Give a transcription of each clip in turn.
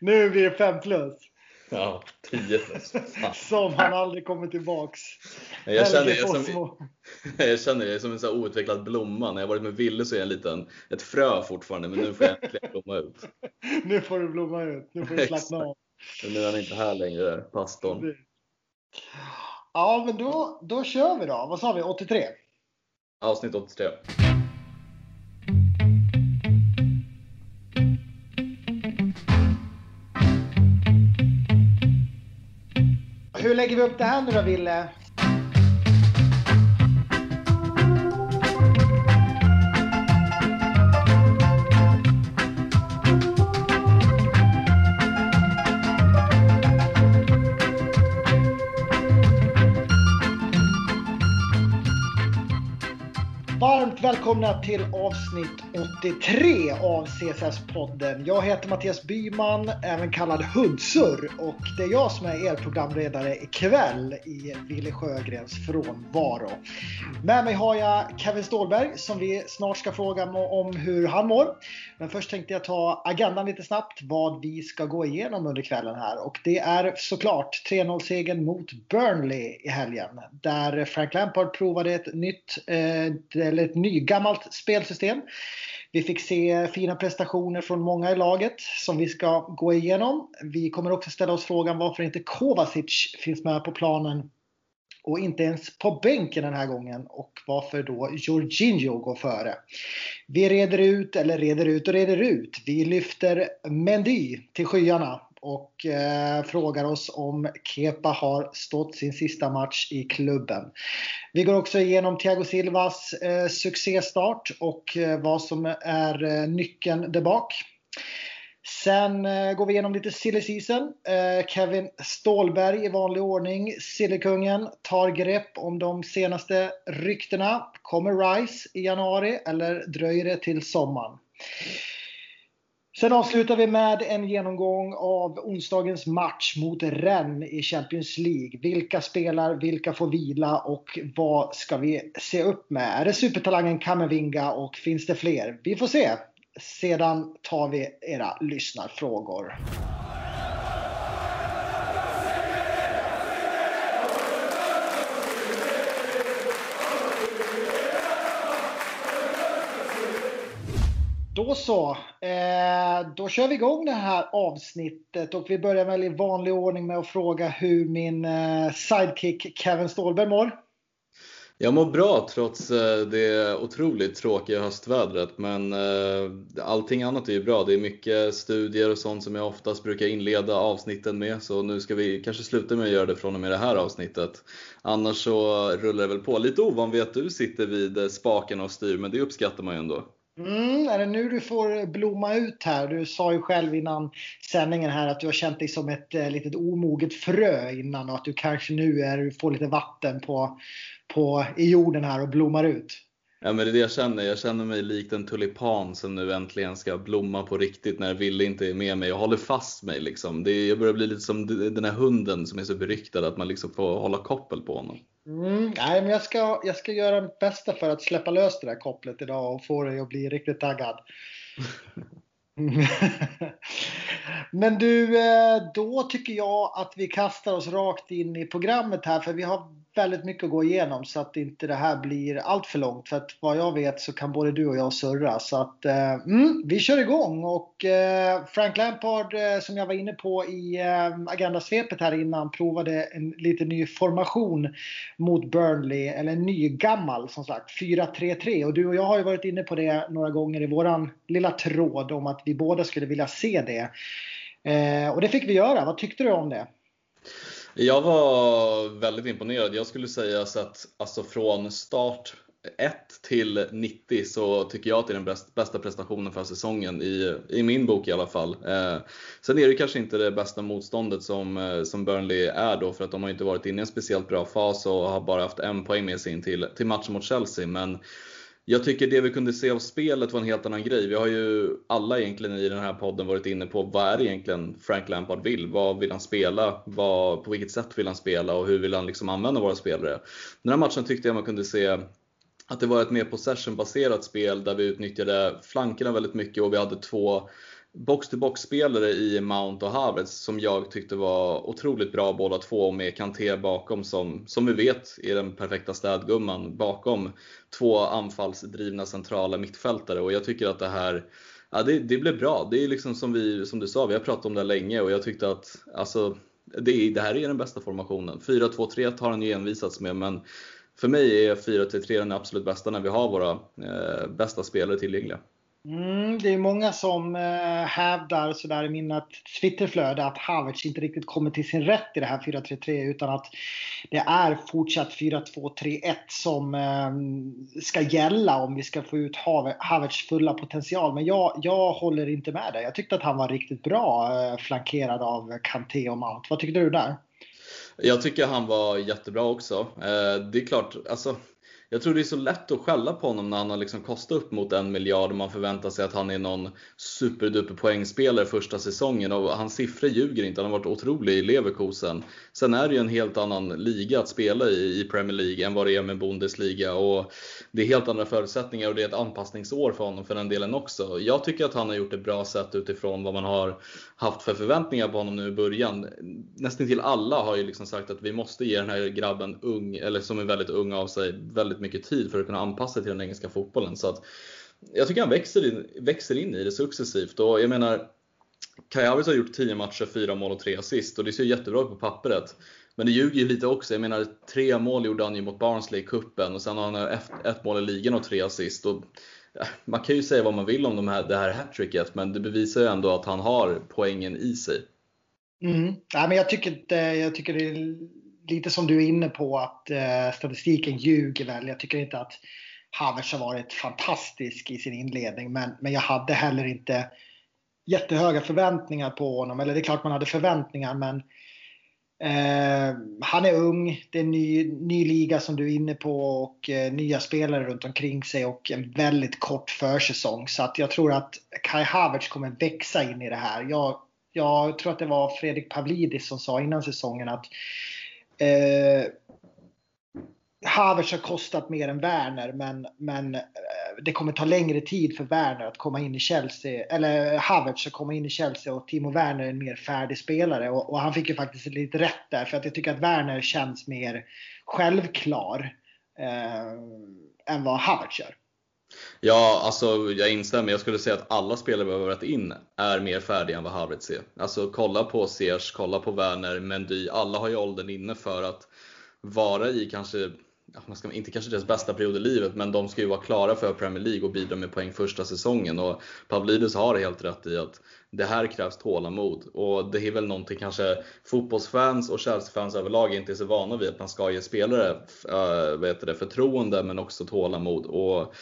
Nu blir det 5 plus. Ja, 10 plus. Fan. Som han aldrig kommer tillbaks. Jag känner, jag, som, jag känner jag är som en så outvecklad blomma. När jag varit med Ville så är jag en liten, ett frö fortfarande, men nu får jag äntligen blomma ut. Nu får du blomma ut. Nu får du slappna av. Men nu är han inte här längre, pastorn. Ja, men då, då kör vi då. Vad sa vi? 83? Avsnitt 83. Lägger vi upp det här nu då, Ville? Varmt välkomna till avsnitt 83 av CSS-podden. Jag heter Mattias Byman, även kallad Hundsur och det är jag som är er programledare ikväll i Ville Sjögrens frånvaro. Med mig har jag Kevin Ståhlberg som vi snart ska fråga om hur han mår. Men först tänkte jag ta agendan lite snabbt vad vi ska gå igenom under kvällen här och det är såklart 3-0-segern mot Burnley i helgen där Frank Lampard provade ett nytt eh, eller ett nygammalt spelsystem. Vi fick se fina prestationer från många i laget som vi ska gå igenom. Vi kommer också ställa oss frågan varför inte Kovacic finns med på planen och inte ens på bänken den här gången och varför då Jorginho går före. Vi reder ut, eller reder ut och reder ut. Vi lyfter Mendy till skyarna och eh, frågar oss om Kepa har stått sin sista match i klubben. Vi går också igenom Thiago Silvas eh, succéstart och eh, vad som är eh, nyckeln där bak. Sen eh, går vi igenom lite silly season. Eh, Kevin Ståhlberg i vanlig ordning, Sillykungen, tar grepp om de senaste ryktena. Kommer Rice i januari eller dröjer det till sommaren? Sen avslutar vi med en genomgång av onsdagens match mot Rennes i Champions League. Vilka spelar, vilka får vila och vad ska vi se upp med? Är det supertalangen Kamavinga och finns det fler? Vi får se. Sedan tar vi era lyssnarfrågor. Då så. Eh, då kör vi igång det här avsnittet och vi börjar väl i vanlig ordning med att fråga hur min eh, sidekick Kevin Ståhlberg mår. Jag mår bra trots eh, det otroligt tråkiga höstvädret, men eh, allting annat är ju bra. Det är mycket studier och sånt som jag oftast brukar inleda avsnitten med, så nu ska vi kanske sluta med att göra det från och med det här avsnittet. Annars så rullar det väl på. Lite ovan vid att du sitter vid spaken och styr, men det uppskattar man ju ändå. Mm, är det nu du får blomma ut här? Du sa ju själv innan sändningen här att du har känt dig som ett eh, litet omoget frö innan och att du kanske nu är, får lite vatten på, på, i jorden här och blommar ut. Ja men det är det jag känner. Jag känner mig likt en tulipan som nu äntligen ska blomma på riktigt när Ville inte är med mig och håller fast mig. Liksom. Det är, jag börjar bli lite som den här hunden som är så beryktad att man liksom får hålla koppel på honom. Mm, nej, men jag ska, jag ska göra mitt bästa för att släppa lös det där kopplet idag och få dig att bli riktigt taggad. Men du, eh, då tycker jag att vi kastar oss rakt in i programmet här för vi har väldigt mycket att gå igenom så att inte det här blir allt för långt. För att vad jag vet så kan både du och jag surra. Så att eh, mm, vi kör igång och eh, Frank Lampard eh, som jag var inne på i eh, agendasvepet här innan provade en lite ny formation mot Burnley. Eller en ny gammal som sagt 4-3-3 och du och jag har ju varit inne på det några gånger i våran lilla tråd om att vi båda skulle vilja se det. Eh, och det fick vi göra. Vad tyckte du om det? Jag var väldigt imponerad. Jag skulle säga så att alltså från start 1 till 90 så tycker jag att det är den bästa prestationen för säsongen i, i min bok i alla fall. Eh, sen är det kanske inte det bästa motståndet som, eh, som Burnley är då för att de har inte varit inne i en speciellt bra fas och har bara haft en poäng med sig in till, till matchen mot Chelsea. Men jag tycker det vi kunde se av spelet var en helt annan grej. Vi har ju alla egentligen i den här podden varit inne på vad är det egentligen Frank Lampard vill? Vad vill han spela? Vad, på vilket sätt vill han spela och hur vill han liksom använda våra spelare? Den här matchen tyckte jag man kunde se att det var ett mer possession-baserat spel där vi utnyttjade flankerna väldigt mycket och vi hade två box-to-box-spelare i Mount och Havertz som jag tyckte var otroligt bra båda två med Kanté bakom som, som vi vet är den perfekta städgumman bakom två anfallsdrivna centrala mittfältare och jag tycker att det här Ja, det, det blev bra. Det är liksom som, vi, som du sa, vi har pratat om det länge och jag tyckte att alltså, det, det här är den bästa formationen. 4-2-3 har han ju envisats med men för mig är 4-3-3 den absolut bästa när vi har våra eh, bästa spelare tillgängliga. Mm, det är många som eh, hävdar sådär i mina Twitterflöde att Havertz inte riktigt kommer till sin rätt i det här 4-3-3 utan att det är fortsatt 4-2-3-1 som eh, ska gälla om vi ska få ut Havertz fulla potential. Men jag, jag håller inte med dig. Jag tyckte att han var riktigt bra eh, flankerad av Kanté och Mount. Vad tyckte du där? Jag tycker han var jättebra också. Eh, det är klart, alltså jag tror det är så lätt att skälla på honom när han har liksom kostat upp mot en miljard och man förväntar sig att han är någon superduper poängspelare första säsongen och hans siffror ljuger inte. Han har varit otrolig i Leverkusen. Sen är det ju en helt annan liga att spela i, i Premier League än vad det är med Bundesliga och det är helt andra förutsättningar och det är ett anpassningsår för honom för den delen också. Jag tycker att han har gjort ett bra sätt utifrån vad man har haft för förväntningar på honom nu i början. Nästan till alla har ju liksom sagt att vi måste ge den här grabben ung, eller som är väldigt ung av sig, väldigt mycket tid för att kunna anpassa sig till den engelska fotbollen. Så att jag tycker han växer in, växer in i det successivt och jag menar Kai Havertz har gjort 10 matcher, 4 mål och 3 assist och det ser jättebra ut på pappret. Men det ljuger ju lite också. Jag menar, tre mål gjorde han ju mot Barnsley i kuppen och sen har han ett mål i ligan och tre assist. Och äh, man kan ju säga vad man vill om de här, det här hattricket, men det bevisar ju ändå att han har poängen i sig. Mm. Ja, men jag, tycker, jag tycker det är lite som du är inne på att eh, statistiken ljuger väl. Jag tycker inte att Havertz har varit fantastisk i sin inledning, men, men jag hade heller inte jättehöga förväntningar på honom. Eller det är klart man hade förväntningar, men Eh, han är ung, det är en ny, ny liga som du är inne på och eh, nya spelare runt omkring sig och en väldigt kort försäsong. Så att jag tror att Kai Havertz kommer växa in i det här. Jag, jag tror att det var Fredrik Pavlidis som sa innan säsongen att eh, Havertz har kostat mer än Werner men, men eh, det kommer ta längre tid för Werner att komma in i Chelsea. Eller eh, Havertz att komma in i Chelsea och Timo Werner är en mer färdig spelare. Och, och han fick ju faktiskt lite rätt där för att jag tycker att Werner känns mer självklar eh, än vad Havertz gör. Ja, alltså jag instämmer. Jag skulle säga att alla spelare vi har varit in är mer färdiga än vad Havertz är. Alltså kolla på Sears, kolla på Werner, Mendy. Alla har ju åldern inne för att vara i kanske man ska, inte kanske deras bästa period i livet, men de ska ju vara klara för Premier League och bidra med poäng första säsongen. Och Pavlidis har helt rätt i att det här krävs tålamod. Och det är väl någonting kanske fotbollsfans och Chelsea-fans överlag inte är så vana vid, att man ska ge spelare äh, vad heter det, förtroende men också tålamod. Och,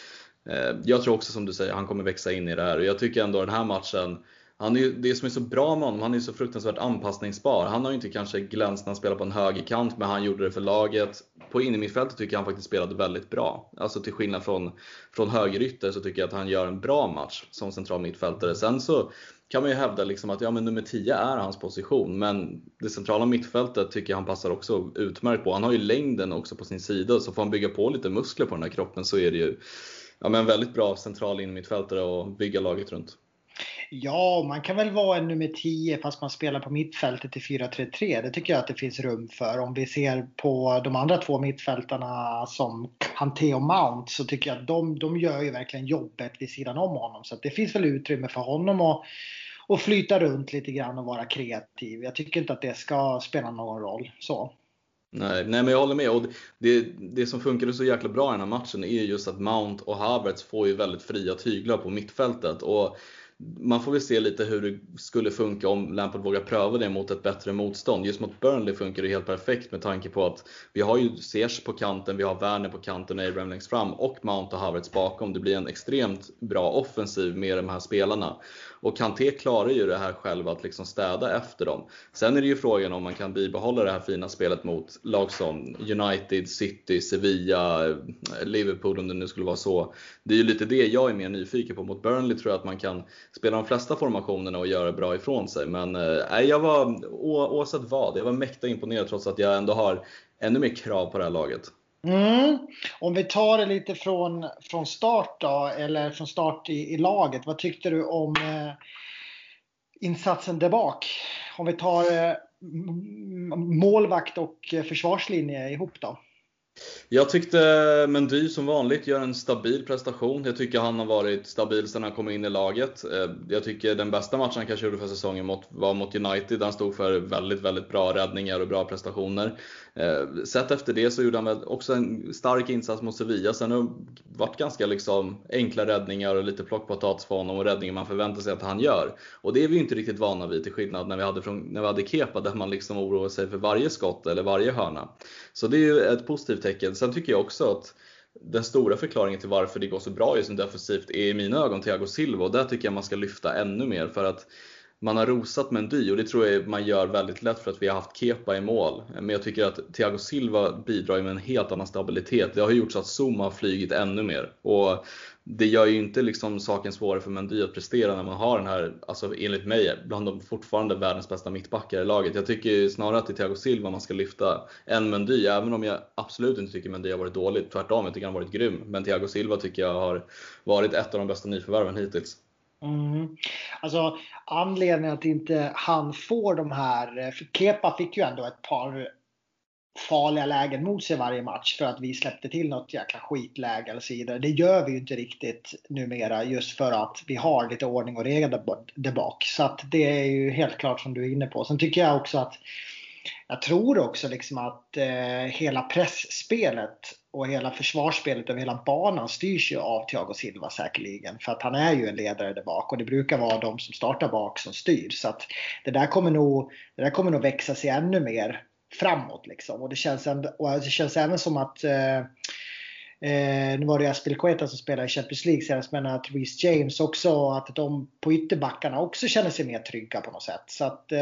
Eh, jag tror också som du säger, han kommer växa in i det här. Och jag tycker ändå den här matchen han är, det som är så bra med honom, han är så fruktansvärt anpassningsbar. Han har ju inte kanske glänst när han spelar på en högerkant, men han gjorde det för laget. På innermittfältet tycker jag han faktiskt spelade väldigt bra. Alltså till skillnad från, från högerytter så tycker jag att han gör en bra match som central mittfältare. Sen så kan man ju hävda liksom att ja, men nummer 10 är hans position, men det centrala mittfältet tycker jag han passar också utmärkt på. Han har ju längden också på sin sida, så får han bygga på lite muskler på den här kroppen så är det ju ja, men väldigt bra central innermittfältare att bygga laget runt. Ja, man kan väl vara en nummer 10 fast man spelar på mittfältet i 4-3-3. Det tycker jag att det finns rum för. Om vi ser på de andra två mittfältarna som Kanté och Mount så tycker jag att de, de gör ju verkligen jobbet vid sidan om honom. Så det finns väl utrymme för honom att och flyta runt lite grann och vara kreativ. Jag tycker inte att det ska spela någon roll. Så. Nej, nej, men jag håller med. Och det, det som funkade så jäkla bra i den här matchen är just att Mount och Havertz får ju väldigt fria tyglar på mittfältet. Och man får väl se lite hur det skulle funka om Lampard vågar pröva det mot ett bättre motstånd. Just mot Burnley funkar det helt perfekt med tanke på att vi har ju Ziyech på kanten, vi har Werner på kanten och Abraham längst fram och Mount och Havertz bakom. Det blir en extremt bra offensiv med de här spelarna. Och Kanté klarar ju det här själv att liksom städa efter dem. Sen är det ju frågan om man kan bibehålla det här fina spelet mot lag som United, City, Sevilla, Liverpool om det nu skulle vara så. Det är ju lite det jag är mer nyfiken på. Mot Burnley tror jag att man kan spela de flesta formationerna och göra bra ifrån sig. Men eh, jag var, oavsett vad, jag var mäkta imponerad trots att jag ändå har ännu mer krav på det här laget. Mm. Om vi tar det lite från, från start då, eller från start i, i laget. Vad tyckte du om eh, insatsen där bak. Om vi tar eh, målvakt och eh, försvarslinje ihop då. Jag tyckte Mendy som vanligt gör en stabil prestation. Jag tycker han har varit stabil sedan han kom in i laget. Eh, jag tycker den bästa matchen han kanske gjorde för säsongen var mot United. Han stod för väldigt, väldigt bra räddningar och bra prestationer. Eh, sett efter det så gjorde han väl också en stark insats mot Sevilla. Sen har det varit ganska liksom enkla räddningar och lite plockpotatis för honom och räddningar man förväntar sig att han gör. Och det är vi inte riktigt vana vid till skillnad när vi hade, från, när vi hade Kepa där man liksom oroar sig för varje skott eller varje hörna. Så det är ju ett positivt tecken. Sen tycker jag också att den stora förklaringen till varför det går så bra just nu defensivt är i mina ögon Thiago Silva och där tycker jag man ska lyfta ännu mer för att man har rosat Mendy och det tror jag man gör väldigt lätt för att vi har haft Kepa i mål. Men jag tycker att Thiago Silva bidrar med en helt annan stabilitet. Det har gjort så att Zuma har flygit ännu mer. Och det gör ju inte liksom saken svårare för Mendy att prestera när man har den här, alltså enligt mig, bland de fortfarande världens bästa mittbackar i laget. Jag tycker snarare att det är Thiago Silva man ska lyfta än Mendy, även om jag absolut inte tycker Mendy har varit dålig. Tvärtom, jag tycker han har varit grym. Men Thiago Silva tycker jag har varit ett av de bästa nyförvärven hittills. Mm. Alltså anledningen att inte han får de här, för Kepa fick ju ändå ett par farliga lägen mot sig varje match för att vi släppte till något jäkla skitläge eller så vidare. Det gör vi ju inte riktigt numera just för att vi har lite ordning och reda där bak. Så att det är ju helt klart som du är inne på. Sen tycker jag också att jag tror också liksom att eh, hela pressspelet och hela försvarsspelet över hela banan styrs ju av Thiago Silva säkerligen. För att han är ju en ledare där bak och det brukar vara de som startar bak som styr. Så att det där kommer nog, det där kommer nog växa sig ännu mer framåt. Liksom. Och, det känns ändå, och alltså, det känns även som att eh, Eh, nu var det Aspilicueta som spelade i Champions League senast, men att Reece James också, att de på ytterbackarna också känner sig mer trygga på något sätt. Så att eh,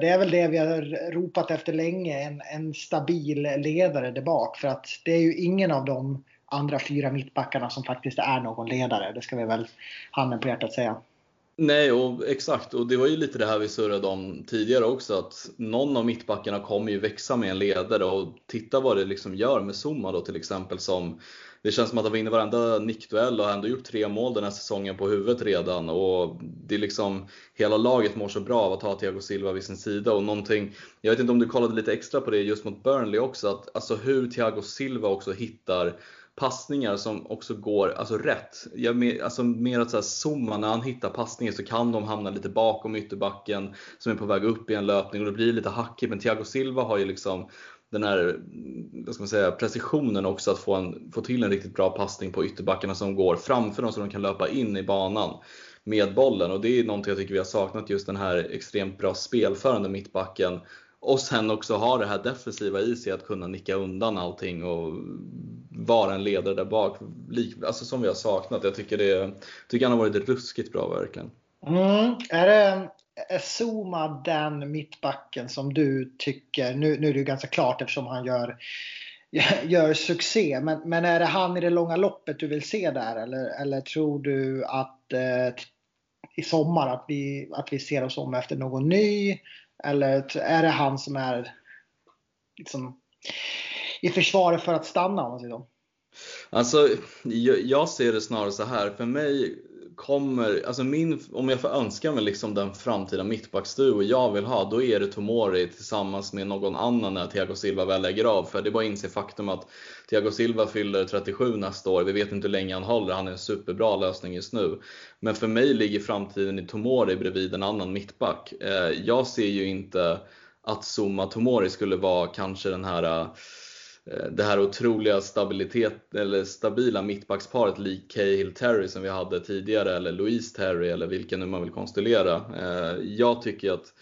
det är väl det vi har ropat efter länge, en, en stabil ledare där bak. För att det är ju ingen av de andra fyra mittbackarna som faktiskt är någon ledare. Det ska vi väl handen på hjärtat säga. Nej, och exakt. Och det var ju lite det här vi surrade om tidigare också. Att någon av mittbackarna kommer ju växa med en ledare. Och titta vad det liksom gör med Zuma då till exempel. Som, det känns som att han vinner varenda nickduell och har ändå gjort tre mål den här säsongen på huvudet redan. Och det är liksom, hela laget mår så bra av att ha Thiago Silva vid sin sida. Och någonting, jag vet inte om du kollade lite extra på det just mot Burnley också. Att, alltså hur Thiago Silva också hittar passningar som också går alltså rätt. Jag, alltså mer att så här, Zuma, när han hittar passningar så kan de hamna lite bakom ytterbacken som är på väg upp i en löpning och det blir lite hackigt. Men Thiago Silva har ju liksom den här vad ska man säga, precisionen också att få, en, få till en riktigt bra passning på ytterbackarna som går framför dem så de kan löpa in i banan med bollen. Och det är någonting jag tycker vi har saknat, just den här extremt bra spelförande mittbacken och sen också ha det här defensiva i sig att kunna nicka undan allting och vara en ledare där bak. Alltså som vi har saknat. Jag tycker, det, tycker han har varit ruskigt bra verkligen. Mm. Är, det, är Zuma den mittbacken som du tycker, nu, nu är det ju ganska klart eftersom han gör gör succé. Men, men är det han i det långa loppet du vill se där? Eller, eller tror du att eh, i sommar att vi, att vi ser oss om efter någon ny? Eller är det han som är liksom, i försvaret för att stanna? Om man säger så? Alltså, jag jag ser det snarare så här. För mig kommer, alltså min, om jag får önska mig liksom den framtida mittbacksduo jag vill ha, då är det Tomori tillsammans med någon annan när Thiago Silva väl lägger av. För det är bara att inse faktum att Thiago Silva fyller 37 nästa år. Vi vet inte hur länge han håller. Han är en superbra lösning just nu. Men för mig ligger framtiden i Tomori bredvid en annan mittback. Eh, jag ser ju inte att Zuma Tomori skulle vara kanske den här eh, Eh, det här otroliga stabilitet, eller stabila mittbacksparet lik Cahill Terry som vi hade tidigare eller Louise Terry eller vilken nu man vill konstellera. Eh, jag tycker att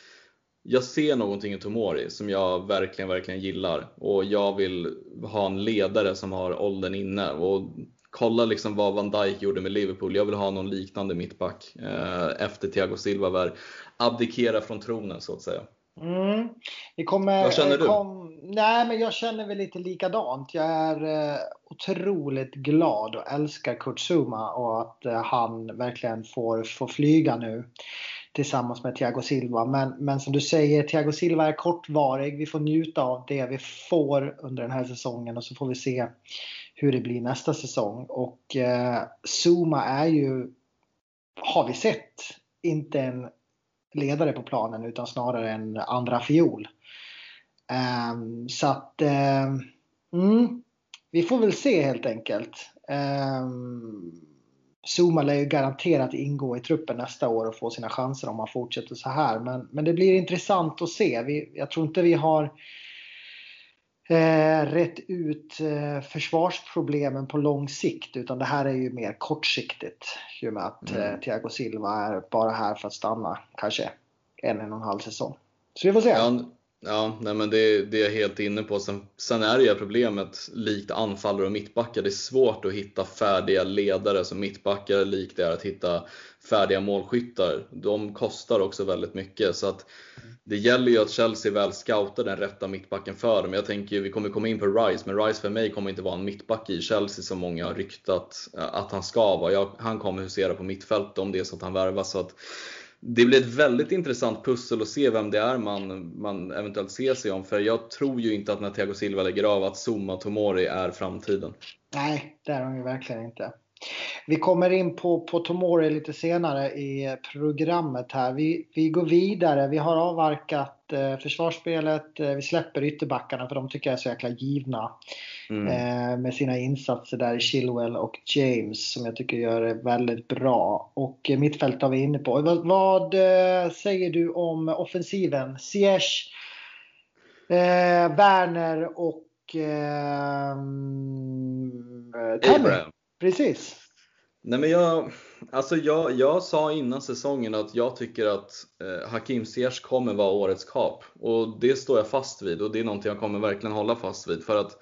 jag ser någonting i Tomori som jag verkligen, verkligen gillar och jag vill ha en ledare som har åldern inne och kolla liksom vad Van Dijk gjorde med Liverpool. Jag vill ha någon liknande mittback eh, efter Thiago Silva abdikera från tronen så att säga. Mm. Vi kommer, Vad känner du? Kom, nej, men jag känner väl lite likadant. Jag är eh, otroligt glad och älskar Kurt Zuma och att eh, han verkligen får, får flyga nu tillsammans med Thiago Silva. Men, men som du säger, Thiago Silva är kortvarig. Vi får njuta av det vi får under den här säsongen och så får vi se hur det blir nästa säsong. Och eh, Zuma är ju, har vi sett, inte en ledare på planen utan snarare en andra fiol. Um, så att um, mm, vi får väl se helt enkelt. Um, Zuma lär ju garanterat ingå i truppen nästa år och få sina chanser om han fortsätter så här. Men, men det blir intressant att se. Vi, jag tror inte vi har eh, rätt ut eh, försvarsproblemen på lång sikt utan det här är ju mer kortsiktigt. I och med att mm. eh, Thiago Silva är bara här för att stanna kanske en, en och en halv säsong. Så vi får se. Ja, Ja, nej men det, det är jag helt inne på. Sen, sen är det ju problemet, likt anfallare och mittbackar, det är svårt att hitta färdiga ledare som mittbackar, likt det är att hitta färdiga målskyttar. De kostar också väldigt mycket. Så att det gäller ju att Chelsea väl scoutar den rätta mittbacken för dem. Jag tänker, vi kommer komma in på Rice, men Rice för mig kommer inte vara en mittback i Chelsea som många har ryktat eh, att han ska vara. Jag, han kommer husera på mittfältet om det är så att han värvas. Så att det blir ett väldigt intressant pussel att se vem det är man, man eventuellt ser sig om. För jag tror ju inte att när Thiago Silva lägger av att Zuma Tomori är framtiden. Nej, det är de ju verkligen inte. Vi kommer in på, på Tomori lite senare i programmet här. Vi, vi går vidare. Vi har avverkat eh, försvarsspelet. Eh, vi släpper ytterbackarna för de tycker jag är så jäkla givna. Mm. Eh, med sina insatser där i Chilwell och James som jag tycker gör det väldigt bra. Och eh, mittfält har vi inne på. Vad, vad eh, säger du om offensiven? Ziyech, eh, Werner och eh, Abraham. Precis. Nej men jag, alltså jag, jag sa innan säsongen att jag tycker att eh, Hakim Ziyech kommer vara årets kap. Och det står jag fast vid och det är någonting jag kommer verkligen hålla fast vid. För att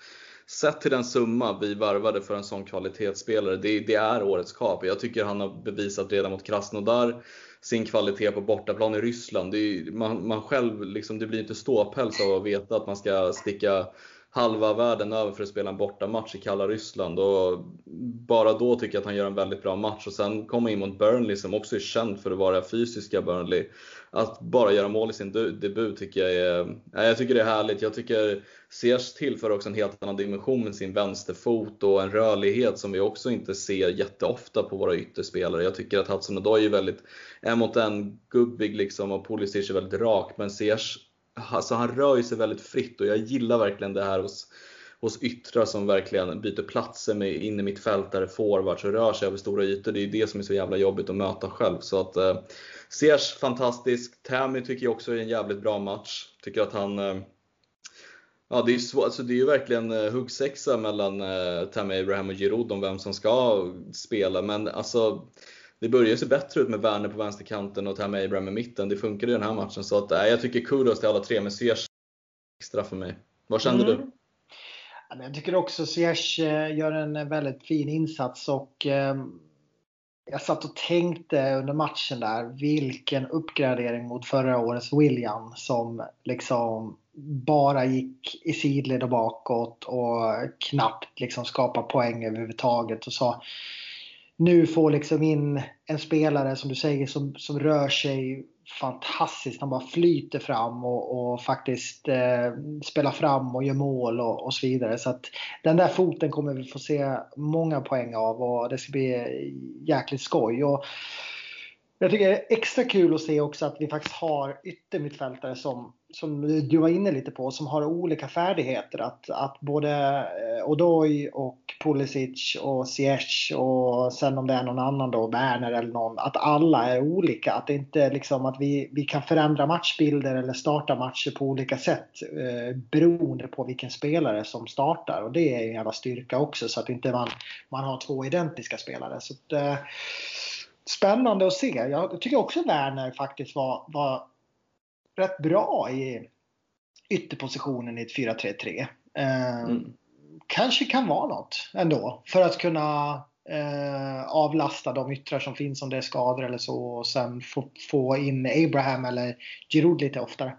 sett till den summa vi varvade för en sån kvalitetsspelare, det, det är årets kap. Jag tycker han har bevisat redan mot Krasnodar sin kvalitet på bortaplan i Ryssland. Det, är, man, man själv, liksom, det blir inte ståpäls av att veta att man ska sticka halva världen över för att spela en bortamatch i kalla Ryssland. Och bara då tycker jag att han gör en väldigt bra match. Och sen komma in mot Burnley som också är känd för att vara fysiska Burnley. Att bara göra mål i sin debut tycker jag är, jag tycker det är härligt. Jag tycker Sears tillför också en helt annan dimension med sin vänsterfot och en rörlighet som vi också inte ser jätteofta på våra ytterspelare. Jag tycker att Hudson Odoi är väldigt en mot en gubbig liksom och Pulisic är väldigt rak. Men Sears alltså han rör sig väldigt fritt och jag gillar verkligen det här hos, hos yttrar som verkligen byter platser med in i mitt fält där forwards och rör sig över stora ytor. Det är det som är så jävla jobbigt att möta själv. Så att eh, Sears fantastisk. Tammy tycker jag också är en jävligt bra match. Tycker att han eh, Ja, det är, svår, alltså det är ju verkligen eh, huggsexa mellan eh, Tammy Abraham och Giroud om vem som ska spela, men alltså det börjar se bättre ut med Werner på vänsterkanten och Tammy Abraham i mitten. Det funkade i den här matchen. Så att, äh, jag tycker kudos till alla tre, men Ziyech extra för mig. Vad kände mm. du? Jag tycker också Ziyech eh, gör en väldigt fin insats och eh, jag satt och tänkte under matchen där vilken uppgradering mot förra årets William som liksom bara gick i sidled och bakåt och knappt liksom skapade poäng överhuvudtaget. Och så nu får liksom in en spelare som du säger som, som rör sig fantastiskt. Han bara flyter fram och, och faktiskt eh, spelar fram och gör mål och, och, så vidare. Så att den där foten kommer vi få se många poäng av och det ska bli jäkligt skoj. Och jag tycker det är extra kul att se också att vi faktiskt har yttermittfältare som, som du var inne lite på, som har olika färdigheter. Att, att både eh, Odoi och Pulisic och Ziyech och sen om det är någon annan då, Werner eller någon, att alla är olika. Att det inte är liksom att vi, vi kan förändra matchbilder eller starta matcher på olika sätt eh, beroende på vilken spelare som startar. Och det är en jävla styrka också så att inte man, man har två identiska spelare. Så att, eh, spännande att se. Jag tycker också Werner faktiskt var, var rätt bra i ytterpositionen i ett 4-3-3. Eh, mm. Kanske kan vara något ändå för att kunna eh, avlasta de yttrar som finns om det är skador eller så och sen få, få in Abraham eller Giroud lite oftare.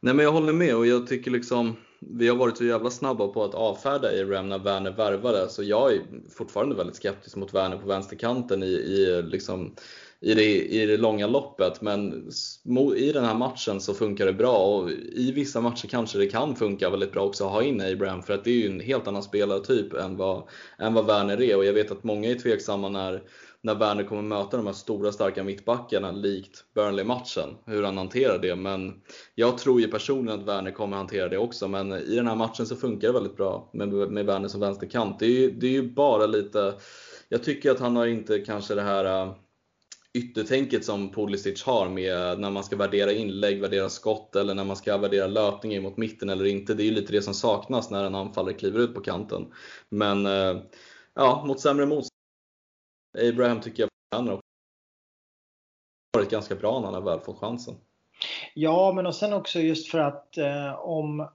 Nej men jag håller med och jag tycker liksom vi har varit så jävla snabba på att avfärda Abraham när Werner värvade, så jag är fortfarande väldigt skeptisk mot Werner på vänsterkanten i, i, liksom, i, det, i det långa loppet. Men i den här matchen så funkar det bra och i vissa matcher kanske det kan funka väldigt bra också att ha in Abraham för att det är ju en helt annan spelartyp än vad, än vad Werner är och jag vet att många är tveksamma när när Werner kommer möta de här stora starka mittbackarna likt Burnley-matchen, hur han hanterar det. Men jag tror ju personligen att Werner kommer hantera det också, men i den här matchen så funkar det väldigt bra med, med Werner som vänsterkant. Det är, ju, det är ju bara lite, jag tycker att han har inte kanske det här äh, yttertänket som Pulisic har med när man ska värdera inlägg, värdera skott eller när man ska värdera löpning mot mitten eller inte. Det är ju lite det som saknas när en anfallare kliver ut på kanten. Men äh, ja, mot sämre motstånd Abraham tycker jag har varit ganska bra när han har väl fått chansen. Ja, men och sen också just för att eh, om,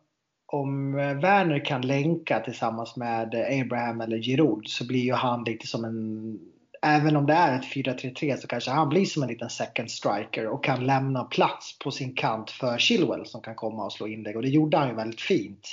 om eh, Werner kan länka tillsammans med Abraham eller Giroud så blir ju han lite som en Även om det är ett 4-3-3 så kanske han blir som en liten second striker och kan lämna plats på sin kant för Chilwell som kan komma och slå inlägg. Och det gjorde han ju väldigt fint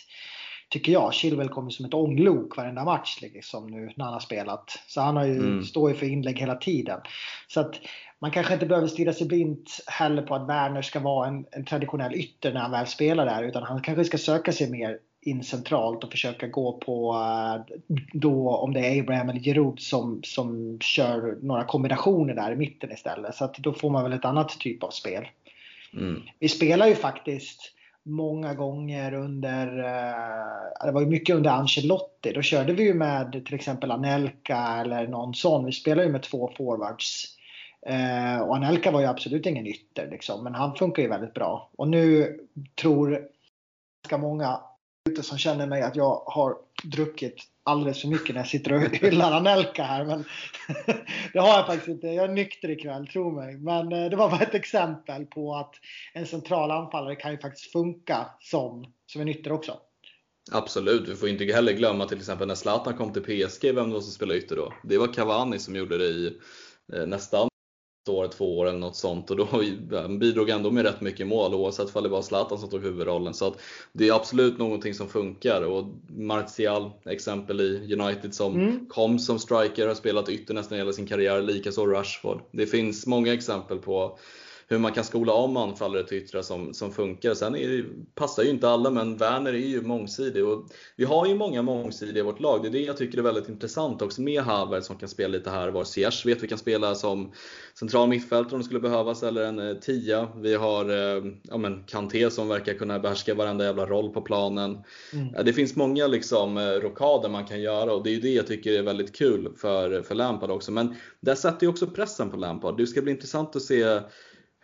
tycker jag. Chilwell kommer som ett ånglok varenda match liksom, nu när han har spelat. Så han har ju, mm. står ju för inlägg hela tiden. Så att man kanske inte behöver stirra sig blint heller på att Werner ska vara en, en traditionell ytter när han väl spelar där. Utan han kanske ska söka sig mer in centralt och försöka gå på eh, då om det är Abraham eller Giroud som, som kör några kombinationer där i mitten istället. Så att då får man väl ett annat typ av spel. Mm. Vi spelar ju faktiskt många gånger under, eh, det var ju mycket under Ancelotti. Då körde vi ju med till exempel Anelka eller någon sån. Vi spelade ju med två forwards. Eh, och Anelka var ju absolut ingen ytter liksom, men han funkar ju väldigt bra. Och nu tror ganska många ute som känner mig att jag har druckit alldeles för mycket när jag sitter och hyllar Anelka här. Men det har jag faktiskt inte. Jag är nykter ikväll, tro mig. Men eh, det var bara ett exempel på att en central anfallare kan ju faktiskt funka som, som en ytter också. Absolut, vi får inte heller glömma till exempel när Zlatan kom till PSG, vem det var som spelade ytter då? Det var Cavani som gjorde det i eh, nästan år, två år eller något sånt och då bidrog ändå med rätt mycket mål oavsett om det var Zlatan som tog huvudrollen. Så att det är absolut någonting som funkar och Martial, exempel i United som mm. kom som striker, har spelat ytter nästan hela sin karriär, likaså Rashford. Det finns många exempel på hur man kan skola om anfallare till yttrar som, som funkar. Sen är passar ju inte alla, men Werner är ju mångsidig och vi har ju många mångsidiga i vårt lag. Det är det jag tycker är väldigt intressant också med Havertz som kan spela lite här var. Ziyech vet vi kan spela som central mittfältare om det skulle behövas eller en eh, tia. Vi har eh, ja, men Kanté som verkar kunna behärska varenda jävla roll på planen. Mm. Det finns många liksom eh, rokader man kan göra och det är ju det jag tycker är väldigt kul för, för Lampard också. Men det sätter ju också pressen på Lampard. Det ska bli intressant att se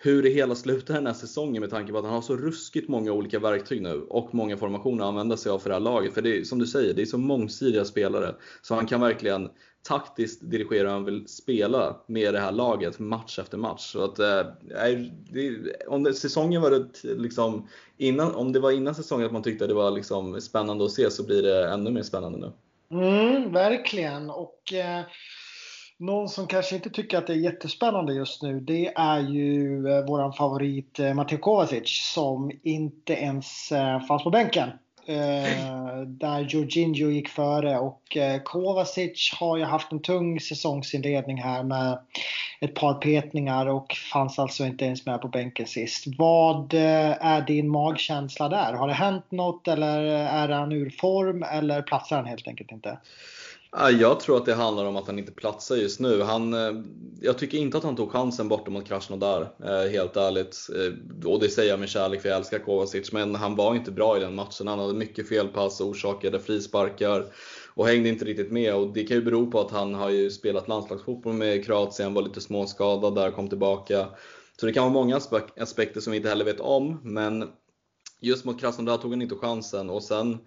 hur det hela slutar den här säsongen med tanke på att han har så ruskigt många olika verktyg nu och många formationer att använda sig av för det här laget. För det är som du säger, det är så mångsidiga spelare. Så han kan verkligen taktiskt dirigera hur han vill spela med det här laget match efter match. Så att, eh, det, om det, säsongen var det liksom innan, om det var innan säsongen att man tyckte att det var liksom spännande att se så blir det ännu mer spännande nu. Mm, verkligen. Och eh någon som kanske inte tycker att det är jättespännande just nu det är ju eh, våran favorit eh, Mateo Kovacic som inte ens eh, fanns på bänken. där Jorginho gick före och Kovacic har ju haft en tung säsongsinledning här med ett par petningar och fanns alltså inte ens med på bänken sist. Vad är din magkänsla där? Har det hänt något eller är han ur form eller platsar han helt enkelt inte? Jag tror att det handlar om att han inte platsar just nu. Han, eh, jag tycker inte att han tog chansen borta mot Krasnodar, eh, helt ärligt. Eh, och det säger jag med kärlek för jag älskar Kovacic, men han var inte bra i den matchen. Han hade mycket felpass, orsakade frisparkar och hängde inte riktigt med. Och det kan ju bero på att han har ju spelat landslagsfotboll med Kroatien, var lite småskadad där, kom tillbaka. Så det kan vara många aspekter som vi inte heller vet om, men just mot Krasnodar tog han inte chansen. Och sen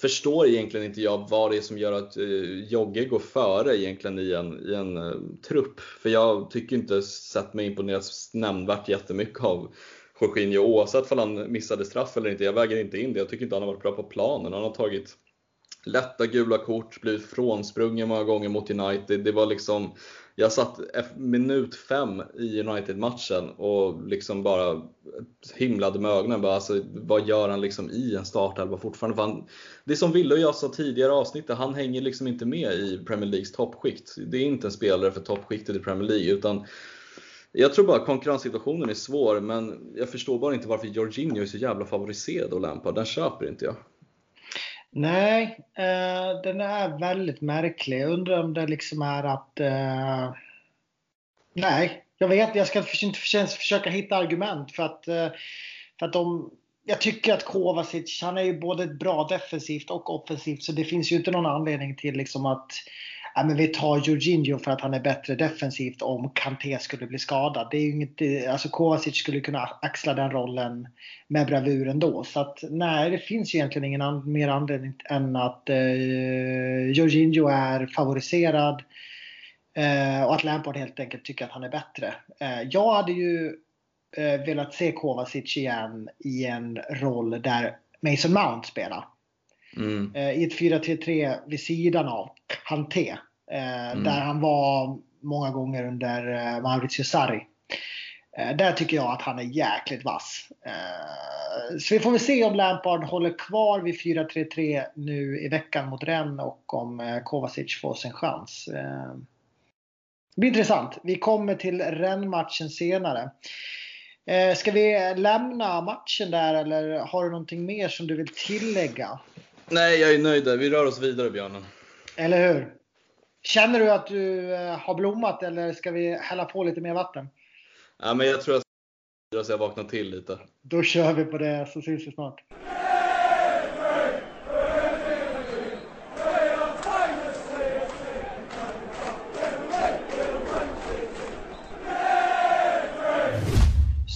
förstår egentligen inte jag vad det är som gör att eh, Jogge går före egentligen i en, i en uh, trupp. För jag tycker inte sett mig imponerat nämnvärt jättemycket av Jorginho oavsett om han missade straff eller inte. Jag väger inte in det. Jag tycker inte han har varit bra på planen. Han har tagit lätta gula kort, blivit frånsprungen många gånger mot United. Det var liksom jag satt minut fem i United-matchen och liksom bara himlade med ögonen. Bara, alltså, vad gör han liksom i en startelva fortfarande? För han, det är som Wille och jag sa tidigare avsnittet, han hänger liksom inte med i Premier Leagues toppskikt. Det är inte en spelare för toppskiktet i Premier League. utan jag tror bara konkurrenssituationen är svår, men jag förstår bara inte varför Jorginho är så jävla favoriserad och Lampard. Den köper inte jag. Nej, eh, den är väldigt märklig. Jag undrar om det liksom är att eh, Nej, jag vet. Jag ska inte försöka hitta argument för att, eh, för att de, jag tycker att Kovacic, han är ju både bra defensivt och offensivt så det finns ju inte någon anledning till liksom att ja, men vi tar Jorginho för att han är bättre defensivt om Kanté skulle bli skadad. Det är ju inget, alltså Kovacic skulle kunna axla den rollen med bravur ändå. Så att nej, det finns ju egentligen ingen an, mer anledning än att eh, Jorginho är favoriserad. Eh, och att Lampard helt enkelt tycker att han är bättre. Eh, jag hade ju eh, velat se Kovacic igen i en roll där Mason Mount spelar. Mm. Eh, I ett 4-3-3 vid sidan av Kanté. Eh, mm. Där han var många gånger under eh, Maurizio Sarri. Där tycker jag att han är jäkligt vass. Så vi får väl se om Lampard håller kvar vid 4-3-3 nu i veckan mot Rennes och om Kovacic får sin chans. Det blir intressant. Vi kommer till Rennes-matchen senare. Ska vi lämna matchen där eller har du någonting mer som du vill tillägga? Nej, jag är nöjd där. Vi rör oss vidare, Björnen. Eller hur? Känner du att du eh, har blommat eller ska vi hälla på lite mer vatten? Ja, men jag tror att jag ska vakna till lite. Då kör vi på det så syns vi snart.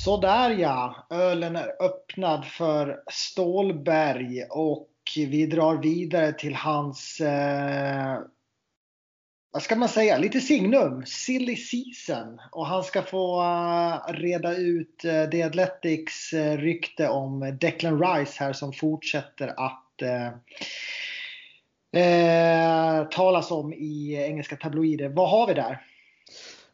Sådär ja, ölen är öppnad för Stålberg och vi drar vidare till hans, eh, vad ska man säga, lite signum, silly season. Och han ska få eh, reda ut eh, The Athletics eh, rykte om Declan Rice här som fortsätter att eh, eh, talas om i engelska tabloider. Vad har vi där?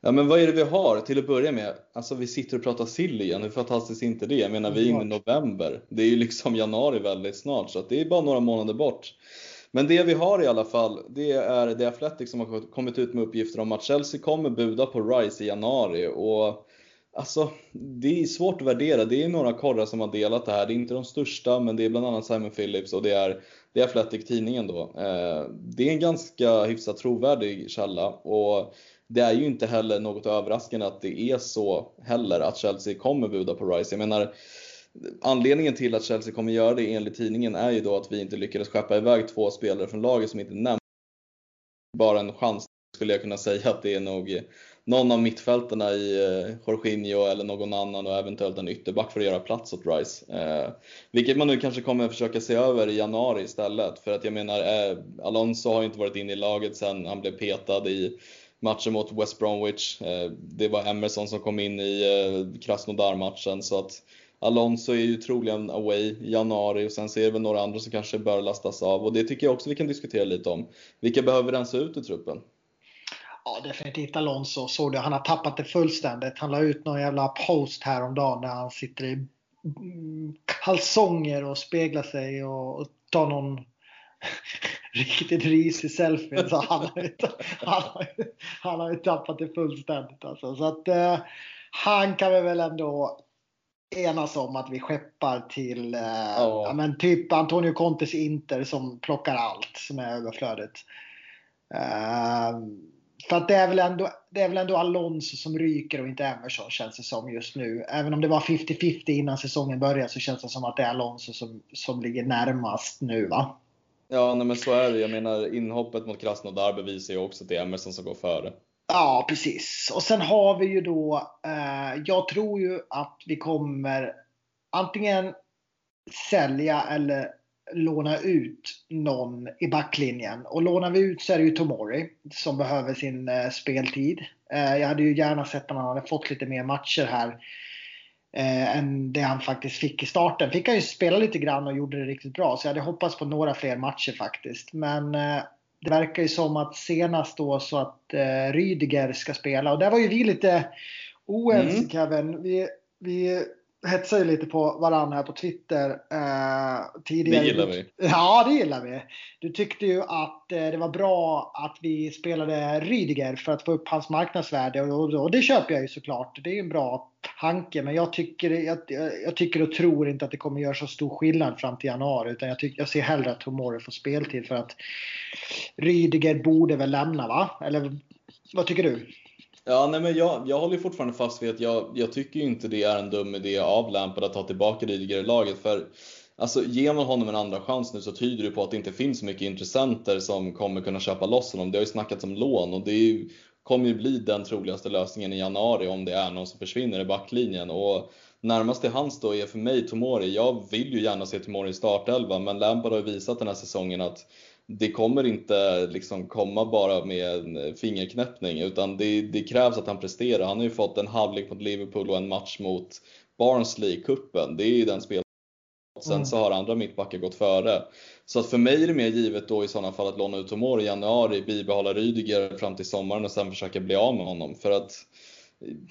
Ja men vad är det vi har till att börja med? Alltså vi sitter och pratar sill igen, hur fantastiskt är inte det? Jag menar vi är inne i november. Det är ju liksom januari väldigt snart så det är bara några månader bort. Men det vi har i alla fall, det är The Athletic som har kommit ut med uppgifter om att Chelsea kommer buda på Rice i januari. Och Alltså, det är svårt att värdera. Det är några korrar som har delat det här. Det är inte de största, men det är bland annat Simon Phillips och det är The Athletic tidningen då. Eh, det är en ganska hyfsat trovärdig källa och det är ju inte heller något överraskande att det är så heller att Chelsea kommer buda på Rice. Jag menar, anledningen till att Chelsea kommer göra det enligt tidningen är ju då att vi inte lyckades skeppa iväg två spelare från laget som inte nämns. Bara en chans skulle jag kunna säga att det är nog någon av mittfältarna i eh, Jorginho eller någon annan och eventuellt en ytterback för att göra plats åt Rice. Eh, vilket man nu kanske kommer försöka se över i januari istället. För att jag menar, eh, Alonso har inte varit inne i laget sedan han blev petad i matchen mot West Bromwich. Eh, det var Emerson som kom in i eh, Krasnodar-matchen så att Alonso är ju troligen away i januari och sen ser vi väl några andra som kanske bör lastas av och det tycker jag också vi kan diskutera lite om. Vilka behöver rensa ut i truppen? Ja, definitivt Alonso. Såg du? Han har tappat det fullständigt. Han la ut någon jävla post häromdagen när han sitter i kalsonger och speglar sig och tar någon riktigt risig selfie. Så han, har ju, han, har ju, han har ju tappat det fullständigt. Alltså. Så att, eh, han kan vi väl ändå enas om att vi skeppar till eh, oh. ja, men typ Antonio Contes Inter som plockar allt som är överflödigt. Eh, för att det är, väl ändå, det är väl ändå Alonso som ryker och inte Emerson känns det som just nu. Även om det var 50-50 innan säsongen började så känns det som att det är Alonso som, som ligger närmast nu va? Ja, nej, men så är det. Jag menar inhoppet mot Krasnodar bevisar ju också att det är Emerson som går före. Ja, precis. Och sen har vi ju då, eh, jag tror ju att vi kommer antingen sälja eller låna ut någon i backlinjen. Och lånar vi ut så är det ju Tomori som behöver sin eh, speltid. Eh, jag hade ju gärna sett om han hade fått lite mer matcher här eh, än det han faktiskt fick i starten. Fick han ju spela lite grann och gjorde det riktigt bra. Så jag hade hoppats på några fler matcher faktiskt. Men eh, det verkar ju som att senast då så att eh, Rydiger ska spela. Och där var ju vi lite oense mm. Kevin. Vi, vi hetsar ju lite på varandra här på Twitter eh, tidigare. Det gillar vi. Ja, det gillar vi. Du tyckte ju att eh, det var bra att vi spelade Rydiger för att få upp hans marknadsvärde och, och, och det köper jag ju såklart. Det är ju en bra tanke, men jag tycker, jag, jag, tycker och tror inte att det kommer göra så stor skillnad fram till januari, utan jag, tycker, jag ser hellre att Tomori får speltid för att Rydiger borde väl lämna, va? Eller vad tycker du? Ja, nej, men jag, jag håller fortfarande fast vid att jag, jag tycker inte det är en dum idé av Lampard att ta tillbaka Rydiger i laget. För alltså, ger man honom en andra chans nu så tyder det på att det inte finns så mycket intressenter som kommer kunna köpa loss honom. Det har ju snackats om lån och det ju, kommer ju bli den troligaste lösningen i januari om det är någon som försvinner i backlinjen. Och närmast till hans då är för mig Tomori. Jag vill ju gärna se Tomori i startelva men Lampard har ju visat den här säsongen att det kommer inte liksom komma bara med en fingerknäppning utan det, det, krävs att han presterar. Han har ju fått en halvlek mot Liverpool och en match mot Barnsley i kuppen. Det är ju den spel Sen mm. så har andra mittbackar gått före. Så att för mig är det mer givet då i sådana fall att låna ut Tomori i januari, bibehålla Rydiger fram till sommaren och sen försöka bli av med honom. För att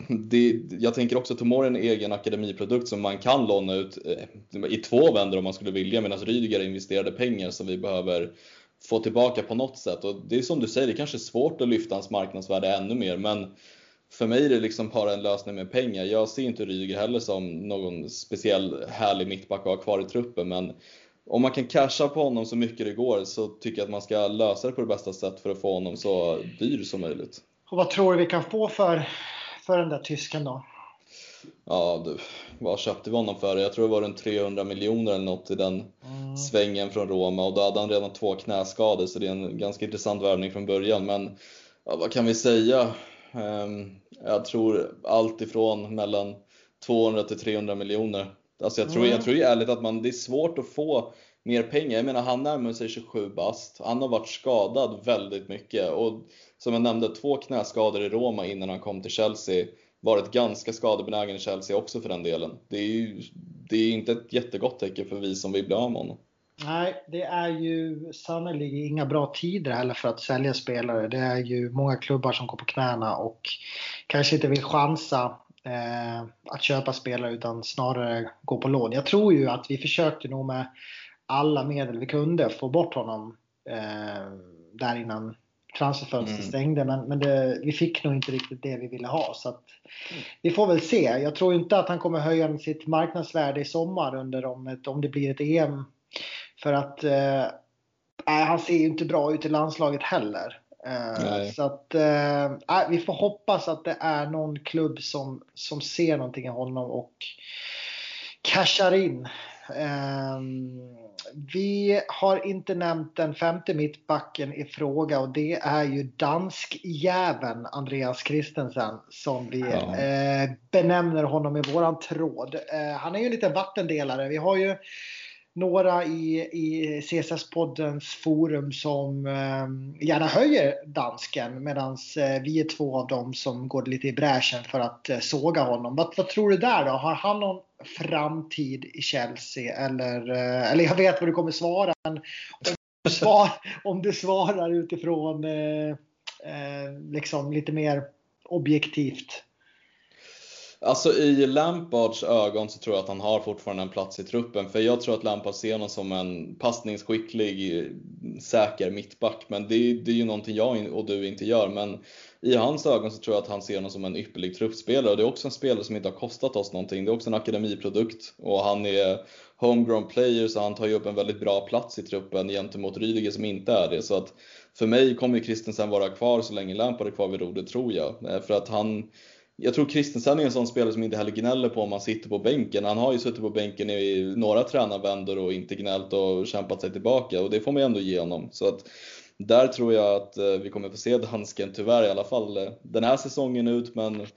det, jag tänker också att Tomori är en egen akademiprodukt som man kan låna ut eh, i två vändor om man skulle vilja medan Rydiger investerade pengar som vi behöver få tillbaka på något sätt. Och det är som du säger, det kanske är svårt att lyfta hans marknadsvärde ännu mer men för mig är det liksom bara en lösning med pengar. Jag ser inte Ryger heller som någon speciell härlig mittback att ha kvar i truppen men om man kan casha på honom så mycket det går så tycker jag att man ska lösa det på det bästa sätt för att få honom så dyr som möjligt. Och vad tror du vi kan få för, för den där tysken då? Ja, du, vad köpte vi honom för? Jag tror det var runt 300 miljoner eller något i den mm. svängen från Roma och då hade han redan två knäskador så det är en ganska intressant värvning från början. Men ja, vad kan vi säga? Um, jag tror allt ifrån mellan 200 till 300 miljoner. Alltså jag tror, mm. jag tror ju ärligt att man, det är svårt att få mer pengar. Jag menar han närmar sig 27 bast. Han har varit skadad väldigt mycket och som jag nämnde, två knäskador i Roma innan han kom till Chelsea varit ganska skadebenägen i Chelsea också för den delen. Det är ju det är inte ett jättegott tecken för vi som vill bli av med honom. Nej, det är ju sannerligen inga bra tider heller för att sälja spelare. Det är ju många klubbar som går på knäna och kanske inte vill chansa eh, att köpa spelare utan snarare gå på lån. Jag tror ju att vi försökte nog med alla medel vi kunde få bort honom eh, där innan transferfönstret mm. stängde. Men, men det, vi fick nog inte riktigt det vi ville ha. Så att, vi får väl se. Jag tror inte att han kommer höja sitt marknadsvärde i sommar under om, ett, om det blir ett EM. För att eh, han ser ju inte bra ut i landslaget heller. Eh, så att eh, vi får hoppas att det är någon klubb som, som ser någonting i honom och cashar in. Um, vi har inte nämnt den femte mittbacken i fråga och det är ju danskjäveln Andreas Christensen som vi ja. eh, benämner honom i våran tråd. Eh, han är ju en liten vattendelare. Vi har ju några i, i CSS-poddens forum som eh, gärna höjer dansken medan eh, vi är två av dem som går lite i bräschen för att eh, såga honom. Vad, vad tror du där då? Har han någon framtid i Chelsea? Eller, eh, eller jag vet vad du kommer svara. Men om, du svar, om du svarar utifrån eh, eh, liksom lite mer objektivt. Alltså i Lampards ögon så tror jag att han har fortfarande en plats i truppen. För jag tror att Lampard ser honom som en passningsskicklig, säker mittback. Men det, det är ju någonting jag och du inte gör. Men i hans ögon så tror jag att han ser honom som en ypperlig truppspelare. Och det är också en spelare som inte har kostat oss någonting. Det är också en akademiprodukt. Och han är homegrown player så han tar ju upp en väldigt bra plats i truppen gentemot Rydiger som inte är det. Så att för mig kommer Christensen vara kvar så länge Lampard är kvar vid rodret tror jag. Eh, för att han jag tror Kristensen är en sån spelare som inte heller gnäller på om han sitter på bänken. Han har ju suttit på bänken i några tränarvändor och inte gnällt och kämpat sig tillbaka och det får man ju ändå ge honom. Så att där tror jag att eh, vi kommer få se dansken, tyvärr i alla fall, eh, den här säsongen ut. Men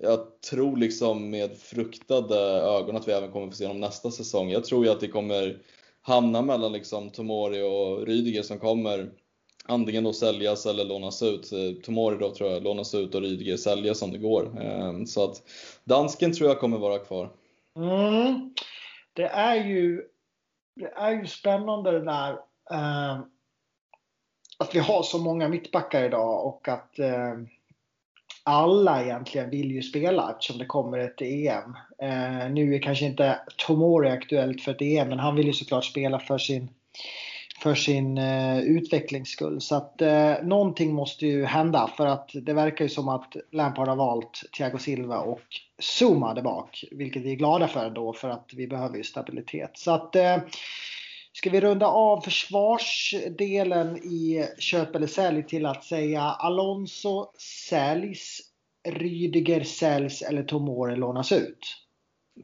jag tror liksom med fruktade ögon att vi även kommer få se honom nästa säsong. Jag tror ju att det kommer hamna mellan liksom Tomori och Rydiger som kommer antingen då säljas eller lånas ut. Eh, Tomori då tror jag lånas ut och Rydiger säljas om det går. Eh, så att dansken tror jag kommer vara kvar. Mm. Det är ju det är ju spännande det där eh, att vi har så många mittbackar idag och att eh, alla egentligen vill ju spela eftersom det kommer ett EM. Eh, nu är kanske inte Tomori aktuellt för ett EM men han vill ju såklart spela för sin för sin eh, utvecklings skull. Så att eh, någonting måste ju hända för att det verkar ju som att Lampard har valt Thiago Silva och Zuma där bak. Vilket vi är glada för då för att vi behöver ju stabilitet. Så att eh, Ska vi runda av försvarsdelen i köp eller sälj till att säga Alonso säljs Rydiger säljs eller Tomori lånas ut?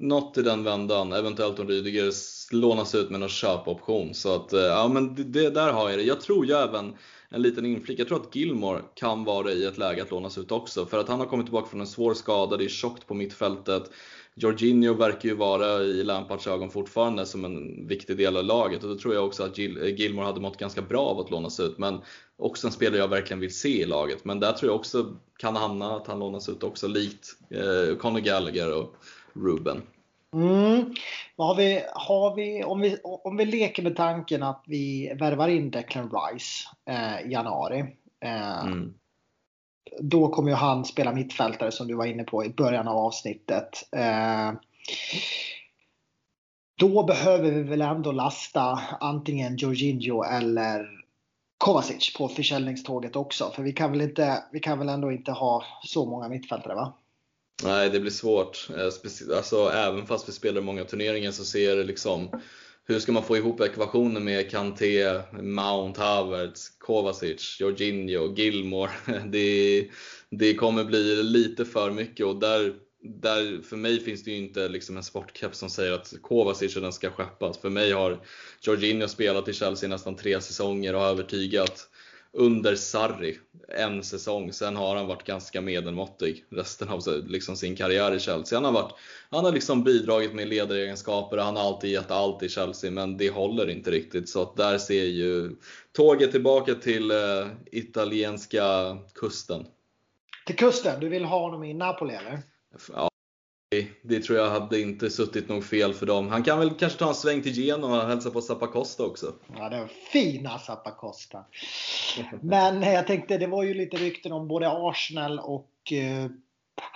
Något i den vändan, eventuellt om Rydiger lånas ut med någon köpoption. Så att, eh, ja men det, det, där har jag det. Jag tror ju även, en liten inflik, jag tror att Gilmore kan vara i ett läge att lånas ut också. För att han har kommit tillbaka från en svår skada, det är tjockt på mittfältet. Jorginho verkar ju vara i Lampards ögon fortfarande som en viktig del av laget och då tror jag också att Gilmore hade mått ganska bra av att lånas ut. Men också en spelare jag verkligen vill se i laget. Men där tror jag också kan hamna att han lånas ut också, likt eh, Conor Gallagher och Ruben. Mm. Har vi, har vi, om, vi, om vi leker med tanken att vi värvar in Declan Rice eh, i januari. Eh, mm. Då kommer ju han spela mittfältare som du var inne på i början av avsnittet. Eh, då behöver vi väl ändå lasta antingen Jorginho eller Kovacic på försäljningståget också. För vi kan väl, inte, vi kan väl ändå inte ha så många mittfältare va? Nej, det blir svårt. Eh, alltså, även fast vi spelar många turneringar så ser det liksom hur ska man få ihop ekvationen med Kanté, Mount, Havertz, Kovacic, Jorginho, Gilmore? Det, det kommer bli lite för mycket och där, där för mig finns det ju inte liksom en sportkeps som säger att Kovacic den ska skeppas. För mig har Jorginho spelat i Chelsea nästan tre säsonger och har övertygat under Sarri en säsong. Sen har han varit ganska medelmåttig resten av liksom sin karriär i Chelsea. Han har, varit, han har liksom bidragit med ledaregenskaper och han har alltid gett allt i Chelsea, men det håller inte riktigt. Så att där ser ju tåget tillbaka till eh, italienska kusten. Till kusten? Du vill ha honom i Napoli eller? Ja, det tror jag hade inte suttit nog fel för dem. Han kan väl kanske ta en sväng till Genoa och hälsa på Zappacosta också. Ja, det var fina Zappacosta. Men jag tänkte, det var ju lite rykten om både Arsenal och eh,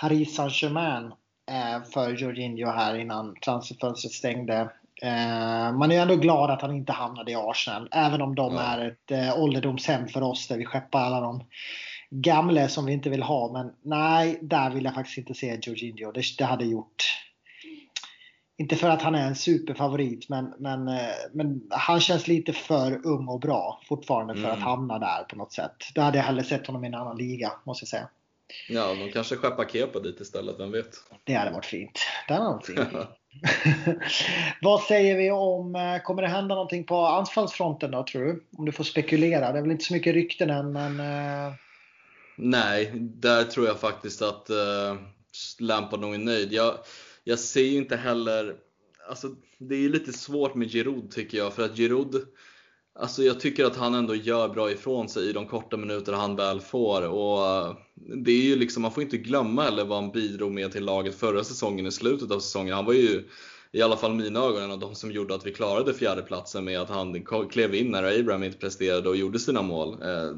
Paris Saint-Germain eh, för Jorginho här innan transferfönstret stängde. Eh, man är ju ändå glad att han inte hamnade i Arsenal, även om de ja. är ett ålderdomshem för oss där vi skeppar alla de gamle som vi inte vill ha. Men nej, där vill jag faktiskt inte se Jorginho. Det, det hade gjort inte för att han är en superfavorit, men, men, eh, men han känns lite för ung och bra fortfarande för mm. att hamna där på något sätt. Då hade jag hellre sett honom i en annan liga, måste jag säga. Ja, de kanske skeppar Kepa dit istället, vem vet? Det hade varit fint. Det hade varit fint. Vad säger vi om, eh, kommer det hända någonting på anfallsfronten då tror du? Om du får spekulera. Det är väl inte så mycket rykten än, men eh, Nej, där tror jag faktiskt att uh, Lampard nog är nöjd. Jag, jag ser ju inte heller, alltså det är lite svårt med Giroud tycker jag, för att Giroud, alltså jag tycker att han ändå gör bra ifrån sig i de korta minuter han väl får. Och eh, det är ju liksom, man får inte glömma eller vad han bidrog med till laget förra säsongen i slutet av säsongen. Han var ju i alla fall mina ögon, en av de som gjorde att vi klarade fjärdeplatsen med att han klev in när Abraham inte presterade och gjorde sina mål. Eh,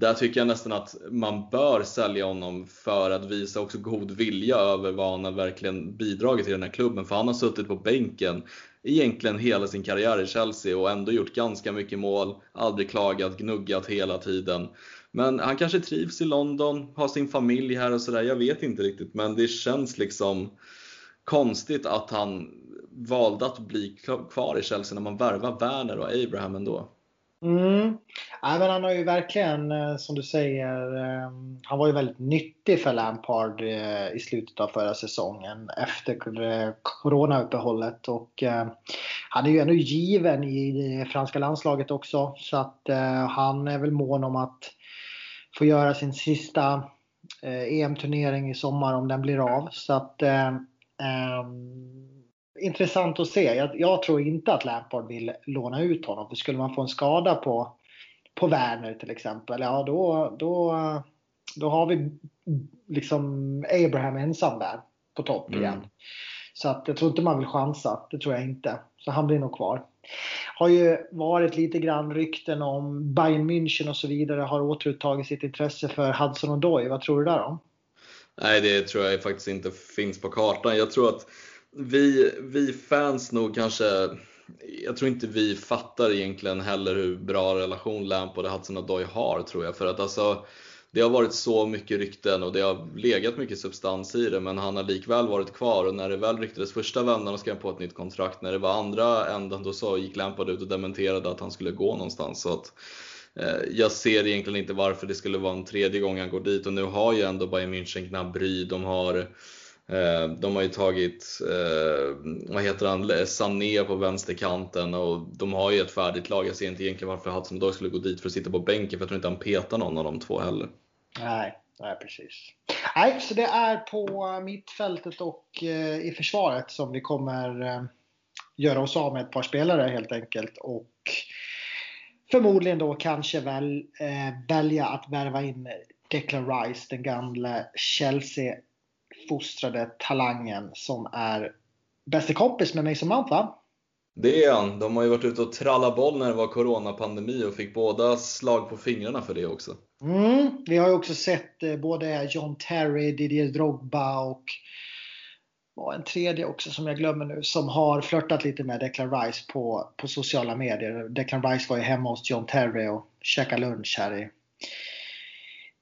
där tycker jag nästan att man bör sälja honom för att visa också god vilja över vad han har verkligen bidragit till den här klubben. För han har suttit på bänken egentligen hela sin karriär i Chelsea och ändå gjort ganska mycket mål, aldrig klagat, gnuggat hela tiden. Men han kanske trivs i London, har sin familj här och sådär, jag vet inte riktigt. Men det känns liksom konstigt att han valde att bli kvar i Chelsea när man värvar Werner och Abraham ändå. Mm. Ja, men han har ju verkligen, eh, som du säger, ehm, han var ju väldigt nyttig för Lampard eh, i slutet av förra säsongen efter eh, coronauppehållet. Och han är ju ändå given i det franska landslaget också. Så att han är väl mån om att få göra sin sista e EM-turnering i sommar om den blir av. Så att um, intressant att se. Jag, jag, tror inte att Lampard vill låna ut honom. För skulle man få en skada på, på Werner till exempel, ja då, då, då har vi liksom Abraham ensam där på topp mm. igen. Så att jag tror inte man vill chansa. Det tror jag inte. Så han blir nog kvar. Har ju varit lite grann rykten om Bayern München och så vidare har återupptagit sitt intresse för Hudson och Doy. Vad tror du där om? Nej, det tror jag faktiskt inte finns på kartan. Jag tror att vi, vi fans nog kanske, jag tror inte vi fattar egentligen heller hur bra relation Lampard och Hudson Odoi har tror jag. För att alltså, det har varit så mycket rykten och det har legat mycket substans i det men han har likväl varit kvar och när det väl ryktades första vändan och skrev på ett nytt kontrakt, när det var andra änden då så gick Lampard ut och dementerade att han skulle gå någonstans. Så att, eh, jag ser egentligen inte varför det skulle vara en tredje gång han går dit och nu har ju ändå Bayern München Gnabry, de har Eh, de har ju tagit, eh, vad heter han, Sané på vänsterkanten och de har ju ett färdigt lag. Jag ser inte egentligen varför Hudson skulle gå dit för att sitta på bänken för jag tror inte han petar någon av de två heller. Nej, nej precis. Nej, så det är på mittfältet och eh, i försvaret som vi kommer göra oss av med ett par spelare helt enkelt. Och förmodligen då kanske väl, välja att värva in Declan Rice, den gamla Chelsea-fostrade talangen som är bästa kompis med Mason Mount va? Det är han. De har ju varit ute och trallat boll när det var coronapandemi och fick båda slag på fingrarna för det också. Mm, vi har ju också sett eh, både John Terry, Didier Drogba och var en tredje också som jag glömmer nu som har flörtat lite med Declan Rice på, på sociala medier. Declan Rice var ju hemma hos John Terry och käkade lunch här i,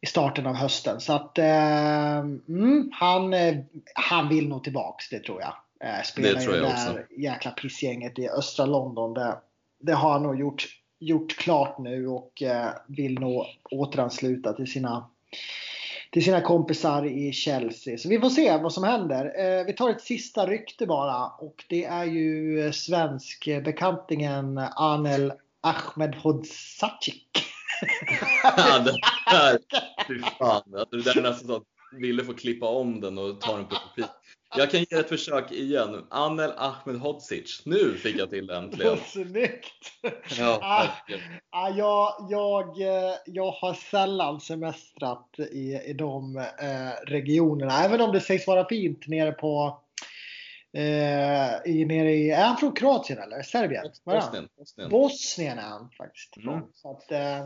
i starten av hösten. Så att eh, mm, han, eh, han vill nog tillbaks, det tror jag. Eh, spelar det tror jag i det där också. jäkla pissgänget i östra London. Det, det har han nog gjort, gjort klart nu och eh, vill nog återansluta till sina till sina kompisar i Chelsea. Så vi får se vad som händer. Eh, vi tar ett sista rykte bara och det är ju svensk bekantingen Anel Ahmedhodzic. Ja, det fy fan. Alltså, det där är nästan så att ville få klippa om den och ta den på repeat. Jag kan ge ett försök igen. Anel Ahmedhodzic. Nu fick jag till det äntligen. Snyggt! Ja, ah, ah, jag, jag, eh, jag har sällan semestrat i, i de eh, regionerna. Även om det sägs vara fint nere på Eh, i, nere i, är han från Kroatien eller Serbien? Bosnien. Bosnien. Bosnien är han faktiskt mm. Så att, eh,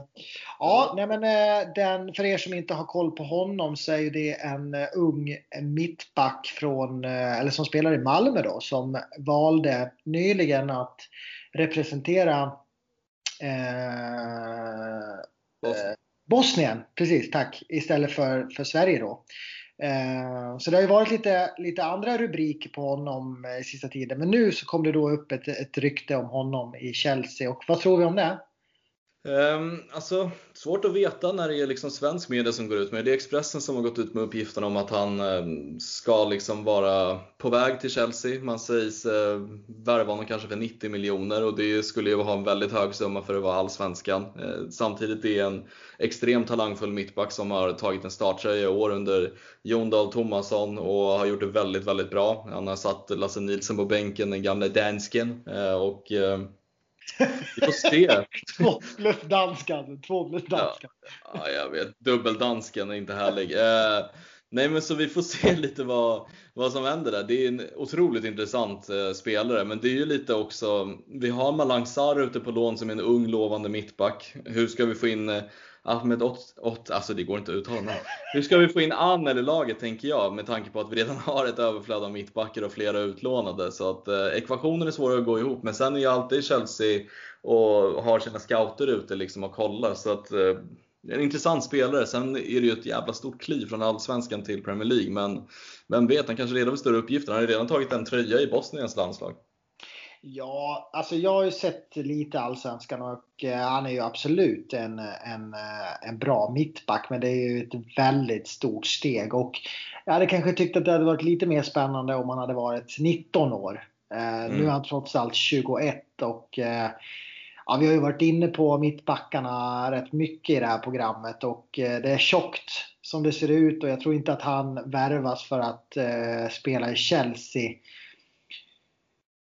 ja, nej men, eh, den, för er som inte har koll på honom så är ju det en uh, ung mittback från, uh, eller som spelar i Malmö då, som valde nyligen att representera Bosnien. Bosnien. Precis, tack. Istället för, för Sverige då. Eh, så det har ju varit lite, lite andra rubriker på honom eh, i sista tiden. Men nu så kom det då upp ett, ett rykte om honom i Chelsea. Och vad tror vi om det? Um, alltså, svårt att veta när det är liksom svensk media som går ut med det. är Expressen som har gått ut med uppgiften om att han um, ska liksom vara på väg till Chelsea. Man sägs uh, värva honom kanske för 90 miljoner och det skulle ju ha en väldigt hög summa för att vara allsvenskan. Uh, samtidigt är en extremt talangfull mittback som har tagit en starttröja i år under Jon Dahl Tomasson och har gjort det väldigt, väldigt bra. Han har satt Lasse Nilsson på bänken, den gamla dansken. Uh, och ehm, vi får se. två plus danskan. Två plus danskan. Ja, ja, jag vet. Dubbeldansken är inte härlig. Eh, nej, men så vi får se lite vad, vad som händer där. Det är en otroligt intressant eh, spelare, men det är ju lite också. Vi har Malang Sarr ute på lån som är en ung lovande mittback. Hur ska vi få in eh, Alltså, Ahmed Ott, Ott, alltså det går inte att uttala. Hur ska vi få in Anel i laget tänker jag med tanke på att vi redan har ett överflöd av mittbackar och flera utlånade. Så att eh, ekvationen är svår att gå ihop. Men sen är ju alltid Chelsea och har sina scouter ute liksom och kollar. Så att eh, en intressant spelare. Sen är det ju ett jävla stort kliv från Allsvenskan till Premier League. Men vem vet, han kanske redan har större uppgifter. Han har redan tagit en tröja i Bosniens landslag. Ja, alltså jag har ju sett lite allsvenskan och eh, han är ju absolut en, en, eh, en bra mittback. Men det är ju ett väldigt stort steg. Och jag hade kanske tyckt att det hade varit lite mer spännande om han hade varit 19 år. Mm. Nu är han trots allt 21 och ja, vi har ju varit inne på mittbackarna rätt mycket i det här programmet och det är tjockt som det ser ut och jag tror inte att han värvas för att spela i Chelsea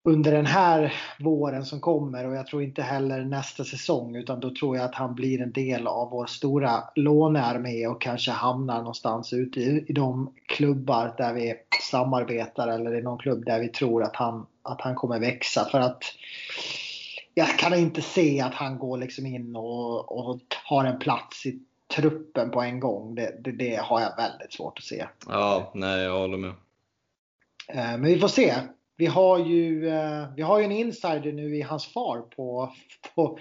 under den här våren som kommer och jag tror inte heller nästa säsong utan då tror jag att han blir en del av vår stora lånearmé och kanske hamnar någonstans ute i, i de klubbar där vi samarbetar eller i någon klubb där vi tror att han, att han kommer växa. För att jag kan inte se att han går liksom in och, och har en plats i truppen på en gång. Det, det, det har jag väldigt svårt att se. Ja, nej jag håller med. Eh, men vi får se vi har ju, eh, vi har ju en insider nu i hans far på, på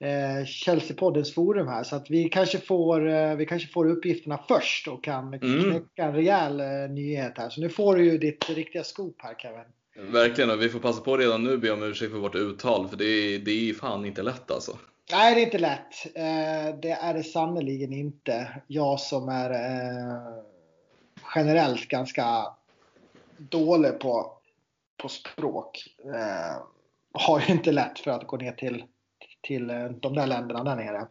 eh, Chelsea-poddens forum här. Så att vi kanske, får, eh, vi kanske får uppgifterna först och kan mm. knäcka en rejäl nyhet här. Så nu får du ju ditt riktiga scoop här Kevin. Verkligen, och vi får passa på redan nu be om ursäkt för vårt uttal för det är, det är fan inte lätt alltså. Nej, det är inte lätt. Eh, det är det sannerligen inte. Jag som är eh, generellt ganska dålig på, på språk eh, har ju inte lätt för att gå ner till, till de där länderna där nere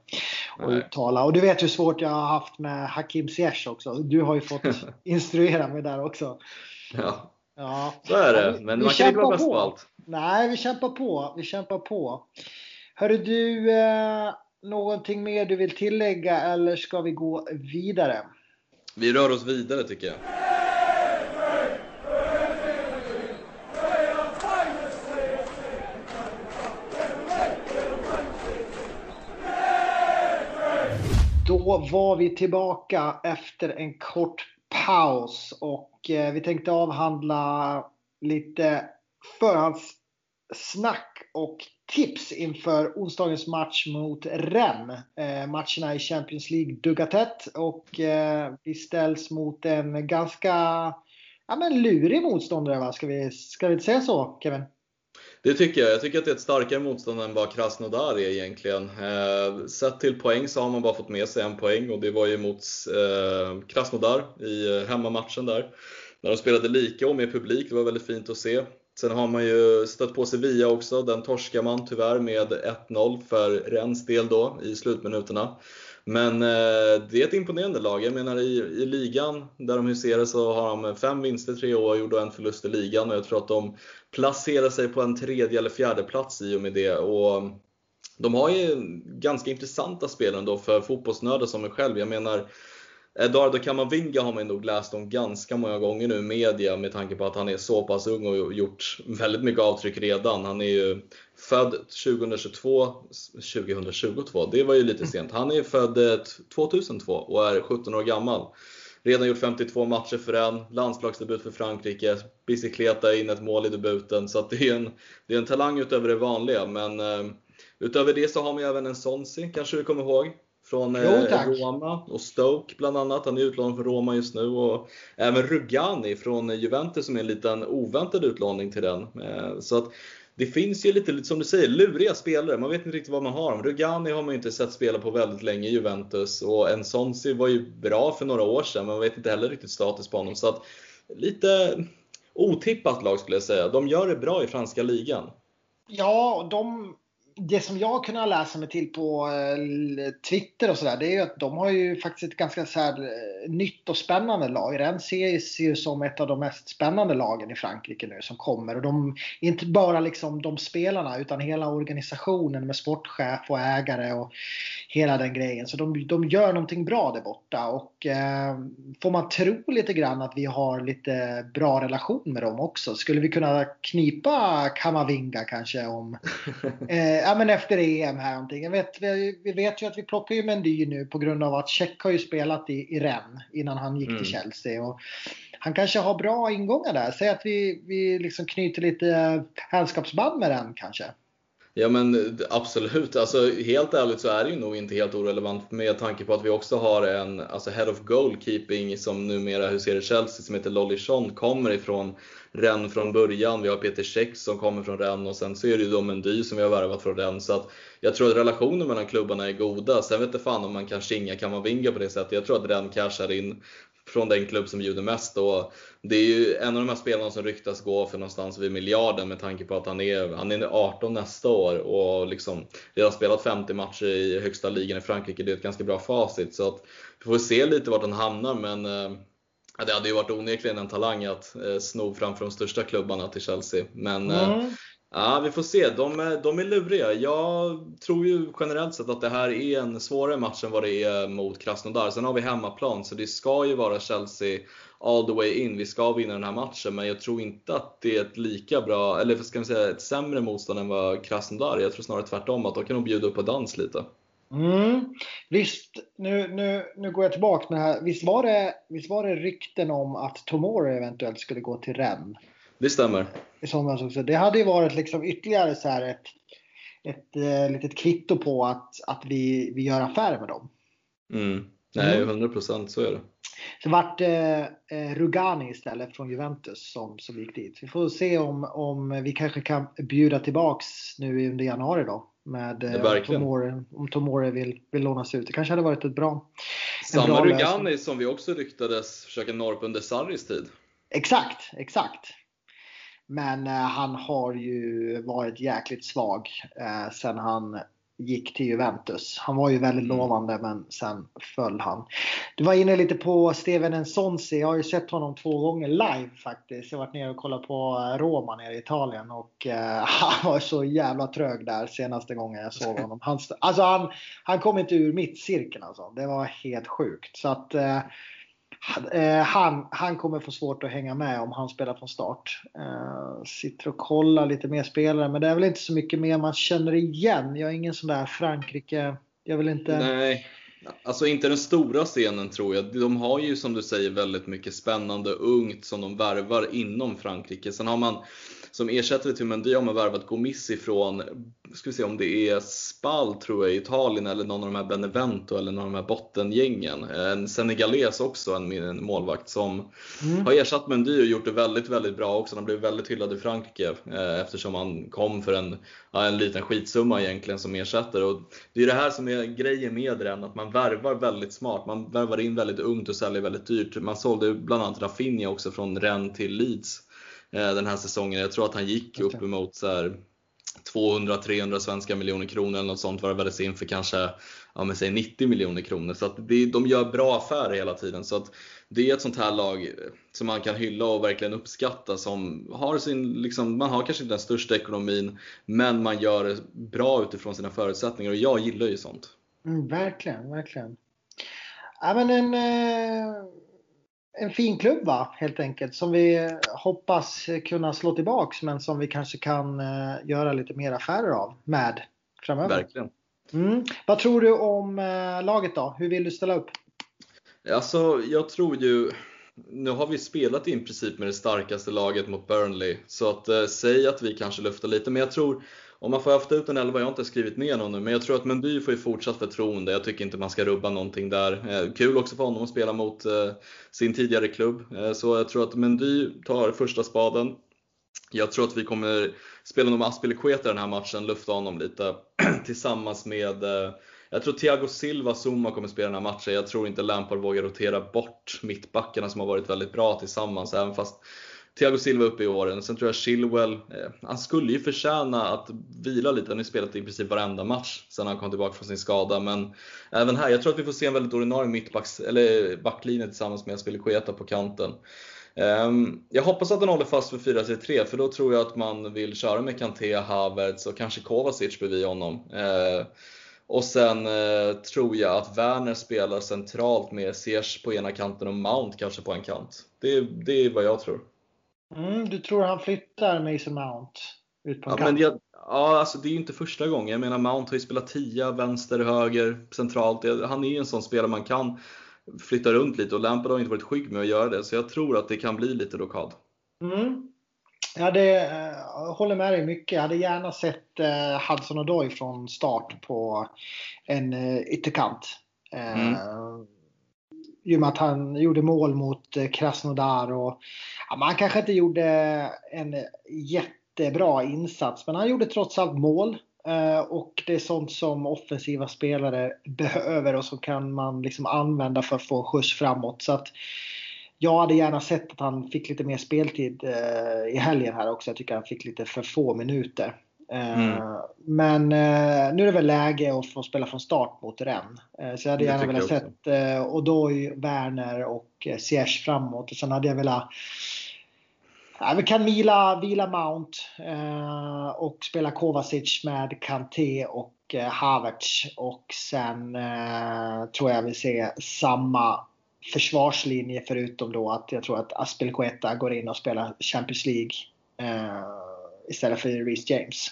och Nej. uttala. Och du vet hur svårt jag har haft med Hakim Ziyech också. Du har ju fått instruera mig där också. Ja, ja. så är det. Men vi man kan inte vara bäst på allt. Nej, vi kämpar på. Vi kämpar på. Hörru du, eh, någonting mer du vill tillägga eller ska vi gå vidare? Vi rör oss vidare tycker jag. Då var vi tillbaka efter en kort paus och eh, vi tänkte avhandla lite förhandssnack och tips inför onsdagens match mot Rennes. Eh, matcherna i Champions League duggar tätt och eh, vi ställs mot en ganska ja, men lurig motståndare. Va? Ska, vi, ska vi inte säga så Kevin? Det tycker jag. Jag tycker att det är ett starkare motstånd än vad Krasnodar är egentligen. Eh, sett till poäng så har man bara fått med sig en poäng och det var ju mot eh, Krasnodar i eh, hemmamatchen där. När de spelade lika och med publik, det var väldigt fint att se. Sen har man ju stött på Sevilla också, den torskar man tyvärr med 1-0 för Rennes del då i slutminuterna. Men eh, det är ett imponerande lag. Jag menar i, i ligan där de huserar så har de fem vinster tre år gjort och en förlust i ligan och jag tror att de placerar sig på en tredje eller fjärde plats i och med det. Och de har ju ganska intressanta spelare ändå för fotbollsnördar som mig själv. Jag menar Eduardo Camavinga har man nog läst om ganska många gånger nu i media med tanke på att han är så pass ung och gjort väldigt mycket avtryck redan. Han är ju född 2022, 2022, det var ju lite sent. Han är född eh, 2002 och är 17 år gammal. Redan gjort 52 matcher för en, landslagsdebut för Frankrike, bicykleta in ett mål i debuten. Så det, är en, det är en talang utöver det vanliga. Men eh, utöver det så har man ju även en Sonsi, kanske du kommer ihåg? Från eh, Roma och Stoke bland annat. Han är utlånad från Roma just nu. Och även Rugani från Juventus som är en liten oväntad utlåning till den. Eh, så att det finns ju lite, som du säger, luriga spelare. Man vet inte riktigt vad man har dem. Rugani har man ju inte sett spela på väldigt länge i Juventus och Ensonsi var ju bra för några år sedan, men man vet inte heller riktigt status på honom. Så att, lite otippat lag skulle jag säga. De gör det bra i franska ligan. Ja, de det som jag har kunnat läsa mig till på eh, Twitter och sådär, det är ju att de har ju faktiskt ett ganska så här, eh, nytt och spännande lag. Rennes ses ju som ett av de mest spännande lagen i Frankrike nu som kommer. Och de, inte bara liksom de spelarna utan hela organisationen med sportchef och ägare och hela den grejen. Så de, de gör någonting bra där borta. Och eh, får man tro lite grann att vi har lite bra relation med dem också. Skulle vi kunna knipa Kamavinga kanske om eh, ja, men efter EM här någonting. Jag vet, vi, vi, vet ju att vi plockar ju Mendy nu på grund av att Check har ju spelat i, i Rennes innan han gick mm. till Chelsea. Och han kanske har bra ingångar där. Säg att vi, vi liksom knyter lite vänskapsband med den kanske. Ja men absolut, alltså helt ärligt så är det ju nog inte helt orelevant med tanke på att vi också har en alltså head of goalkeeping som numera huserar Chelsea som heter Lolly Sean, kommer ifrån Rennes från början. Vi har Peter Käck som kommer från Rennes och sen så är det ju då Mendy som vi har värvat från Rennes. Så att jag tror att relationen mellan klubbarna är goda. Sen vet jag fan om man kan kinga Kamavinga på det sättet. Jag tror att Rennes cashar in från den klubb som bjuder mest. Och det är ju en av de här spelarna som ryktas gå för någonstans vid miljarden med tanke på att han är, han är 18 nästa år och liksom redan spelat 50 matcher i högsta ligan i Frankrike. Det är ett ganska bra facit. Så att vi får se lite vart han hamnar. Men eh, det hade ju varit onekligen en talang att eh, sno framför de största klubbarna till Chelsea. Men eh, mm. Ja, vi får se. De är, de är luriga. Jag tror ju generellt sett att det här är en svårare match än vad det är mot Krasnodar. Sen har vi hemmaplan, så det ska ju vara Chelsea all the way in. Vi ska vinna den här matchen, men jag tror inte att det är ett lika bra, eller ska man säga ett sämre motstånd än vad Krasnodar Jag tror snarare tvärtom, att de kan nog bjuda upp på dans lite. Mm. Visst, nu, nu, nu går jag tillbaka med det här. Visst var det, visst var det rykten om att Tomori eventuellt skulle gå till Rennes? Det stämmer. I somras också. Det hade ju varit liksom ytterligare så här ett, ett eh, litet kvitto på att, att vi, vi gör affärer med dem. Mm. Nej, 100 mm. procent så är det. Så vart eh, eh, Rugani istället från Juventus som, som gick dit. Vi får se om, om vi kanske kan bjuda tillbaks nu under januari då med ja, Tomore, om Tomore vill, vill lånas ut. Det kanske hade varit ett bra Samma Rugani som vi också ryktades försöka norpa under Sarris tid. Exakt, exakt. Men eh, han har ju varit jäkligt svag eh, sen han gick till Juventus. Han var ju väldigt mm. lovande men sen föll han. Du var inne lite på Steven Nsonsi. Jag har ju sett honom två gånger live faktiskt. Jag har varit nere och kollat på eh, Roma nere i Italien och eh, han var så jävla trög där senaste gången jag såg honom. Han, alltså han, han kom inte ur mitt cirkeln alltså. Det var helt sjukt. Så att eh, Eh, Eh, han, han kommer få svårt att hänga med om han spelar från start. Eh, sitter och kollar lite mer spelare, men det är väl inte så mycket mer man känner igen. Jag är ingen sån där Frankrike. Jag vill inte... Nej, alltså inte den stora scenen tror jag. De har ju som du säger väldigt mycket spännande ungt som de värvar inom Frankrike. Sen har man som ersättare till Mendy har man värvat Gomis ifrån, ska vi se om det är Spal tror jag i Italien eller någon av de här Benevento eller någon av de här bottengängen. En senegales också, en, målvakt som mm. har ersatt Mendy och gjort det väldigt, väldigt bra också. Han blev väldigt hyllad i Frankrike eh, eftersom han kom för en, en liten skitsumma egentligen som ersättare. Och det är det här som är grejen med den, att man värvar väldigt smart. Man värvar in väldigt ungt och säljer väldigt dyrt. Man sålde bland annat Rafinha också från Rennes till Leeds den här säsongen. Jag tror att han gick okay. uppemot 200-300 svenska miljoner kronor eller något sånt värvades in för kanske ja, men säg 90 miljoner kronor. Så att det, de gör bra affärer hela tiden. Så att det är ett sånt här lag som man kan hylla och verkligen uppskatta som har sin, liksom, man har kanske inte den största ekonomin men man gör det bra utifrån sina förutsättningar och jag gillar ju sånt. Mm, verkligen, verkligen. Ja, men en, eh en fin klubb va, helt enkelt. Som vi hoppas kunna slå tillbaks men som vi kanske kan uh, göra lite mer affärer av med framöver. Verkligen. Mm. Vad tror du om uh, laget då? Hur vill du ställa upp? Alltså, jag tror ju nu har vi spelat i princip med det starkaste laget mot Burnley, så att eh, säg att vi kanske luftar lite, men jag tror om man får haft ut en elva, jag har inte skrivit ner någon nu, men jag tror att Mendy får ju fortsatt förtroende. Jag tycker inte man ska rubba någonting där. Eh, kul också för honom att spela mot eh, sin tidigare klubb. Eh, så jag tror att Mendy tar första spaden. Jag tror att vi kommer spela med Aspilicueta den här matchen, lufta honom lite tillsammans med jag tror Thiago Silva Zuma kommer spela den här matchen. Jag tror inte Lampard vågar rotera bort mittbackarna som har varit väldigt bra tillsammans, även fast Thiago Silva uppe i åren. Sen tror jag Chilwell, eh, han skulle ju förtjäna att vila lite. Han har ju spelat i princip varenda match sen han kom tillbaka från sin skada. Men även här, jag tror att vi får se en väldigt ordinarie mittbacks, eller backlinje tillsammans med Spilicueta på kanten. Eh, jag hoppas att den håller fast för 4-3-3 för då tror jag att man vill köra med Kanté, Havertz och kanske Kovacic bredvid honom. Eh, och sen eh, tror jag att Werner spelar centralt med Ziyech på ena kanten och Mount kanske på en kant. Det, det är vad jag tror. Mm, du tror han flyttar Mason Mount ut på en ja, men jag, ja, alltså det är ju inte första gången. Jag menar Mount har ju spelat tia, vänster, höger, centralt. Han är ju en sån spelare man kan flytta runt lite och Lampard har inte varit skygg med att göra det. Så jag tror att det kan bli lite rokad. Mm. Jag hade, uh, håller med dig mycket. Jag hade gärna sett uh, Hudson Odoi från start på en uh, ytterkant. Uh, mm i och med att han gjorde mål mot eh, Krasnodar. Och, ja, man kanske inte gjorde en jättebra insats, men han gjorde trots allt mål. Eh, och det är sånt som offensiva spelare behöver och som kan man liksom använda för att få skjuts framåt. Så att jag hade gärna sett att han fick lite mer speltid eh, i helgen här också. Jag tycker han fick lite för få minuter. Mm. Eh, men eh, nu är det väl läge att få spela från start mot Rennes. Eh, så jag hade gärna velat sett Odoi, Werner och Ziyech framåt. Och sen hade jag velat Ja, vi kan vila, vila Mount eh, och spela Kovacic med Kanté och eh, Havertz. Och sen eh, tror jag vi ser samma försvarslinje förutom då att jag tror att Aspelqueta går in och spelar Champions League istället för Reece James.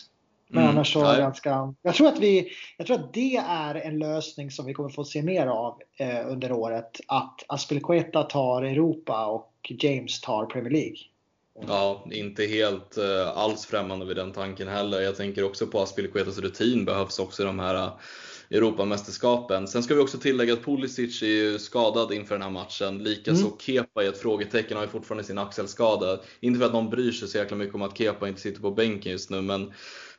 Men mm, annars så är ganska... Jag tror, att vi, jag tror att det är en lösning som vi kommer få se mer av eh, under året. Att Aspilicueta tar Europa och James tar Premier League. Ja, inte helt eh, alls främmande vid den tanken heller. Jag tänker också på Aspilicuetas rutin behövs också de här Europamästerskapen. Sen ska vi också tillägga att Pulisic är ju skadad inför den här matchen. Likaså mm. Kepa är ett frågetecken, har ju fortfarande sin axelskada. Inte för att någon bryr sig så jäkla mycket om att Kepa inte sitter på bänken just nu, men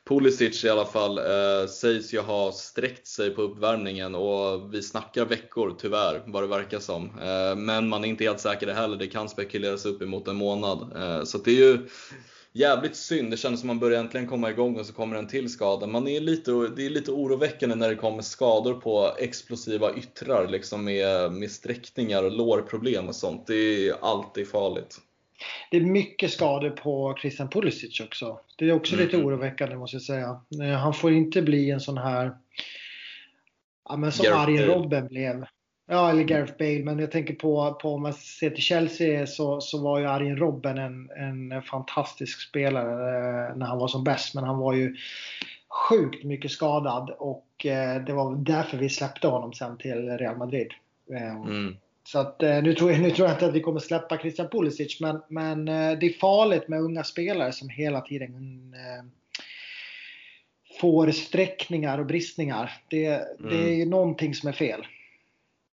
Pulisic i alla fall eh, sägs ju ha sträckt sig på uppvärmningen och vi snackar veckor tyvärr, vad det verkar som. Eh, men man är inte helt säker heller, det kan spekuleras upp emot en månad. Eh, så det är ju jävligt synd. Det känns som man börjar äntligen komma igång och så kommer en till skada. Man är lite, det är lite oroväckande när det kommer skador på explosiva yttrar liksom med, med sträckningar och lårproblem och sånt. Det är alltid farligt. Det är mycket skador på Christian Pulisic också. Det är också mm. lite oroväckande måste jag säga. Eh, han får inte bli en sån här ja, men som Arjen Robben blev. Ja, eller Gareth Bale. Men jag tänker på, på om man ser till Chelsea så, så var ju Arjen Robben en, en fantastisk spelare eh, när han var som bäst. Men han var ju sjukt mycket skadad och eh, det var därför vi släppte honom sen till Real Madrid. Eh, mm. Så att, nu, tror jag, nu tror jag inte att vi kommer släppa Christian Pulisic men, men det är farligt med unga spelare som hela tiden får sträckningar och bristningar. Det, mm. det är ju någonting som är fel.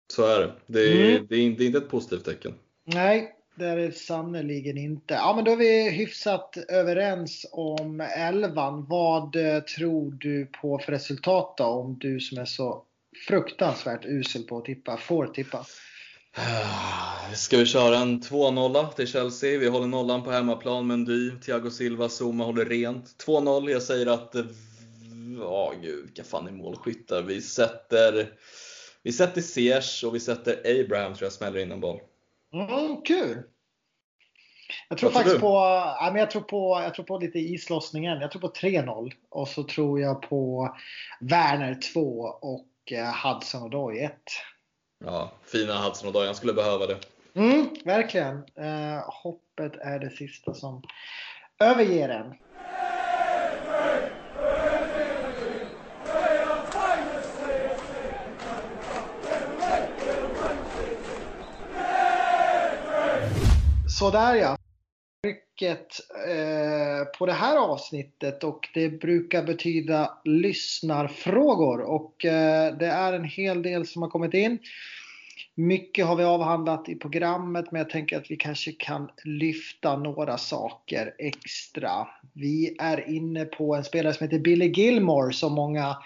Så är det. Det är, mm. det är, det är inte ett positivt tecken. Nej, det är det sannerligen inte. Ja, men då är vi hyfsat överens om elvan. Vad eh, tror du på för resultat då? Om du som är så fruktansvärt usel på att tippa, får tippa. Ska vi köra en 2-0 till Chelsea? Vi håller nollan på hemmaplan, Mendy, Thiago Silva, Zuma håller rent. 2-0. Jag säger att, ja oh, gud, vilka fan är målskyttar? Vi sätter vi sätter Ziyech och vi sätter Abraham tror jag smäller in en boll. Mm, kul! Jag tror faktiskt på, ja, men jag tror på, jag tror på lite islossningen. Jag tror på 3-0 och så tror jag på Werner 2 och eh, Hudson Odoi 1. Ja, fina Hudson Odoi. Han skulle behöva det. Mm, verkligen. Eh, hoppet är det sista som överger en. Sådär ja. Trycket eh, på det här avsnittet och det brukar betyda lyssnarfrågor och eh, det är en hel del som har kommit in. Mycket har vi avhandlat i programmet men jag tänker att vi kanske kan lyfta några saker extra. Vi är inne på en spelare som heter Billy Gilmore som många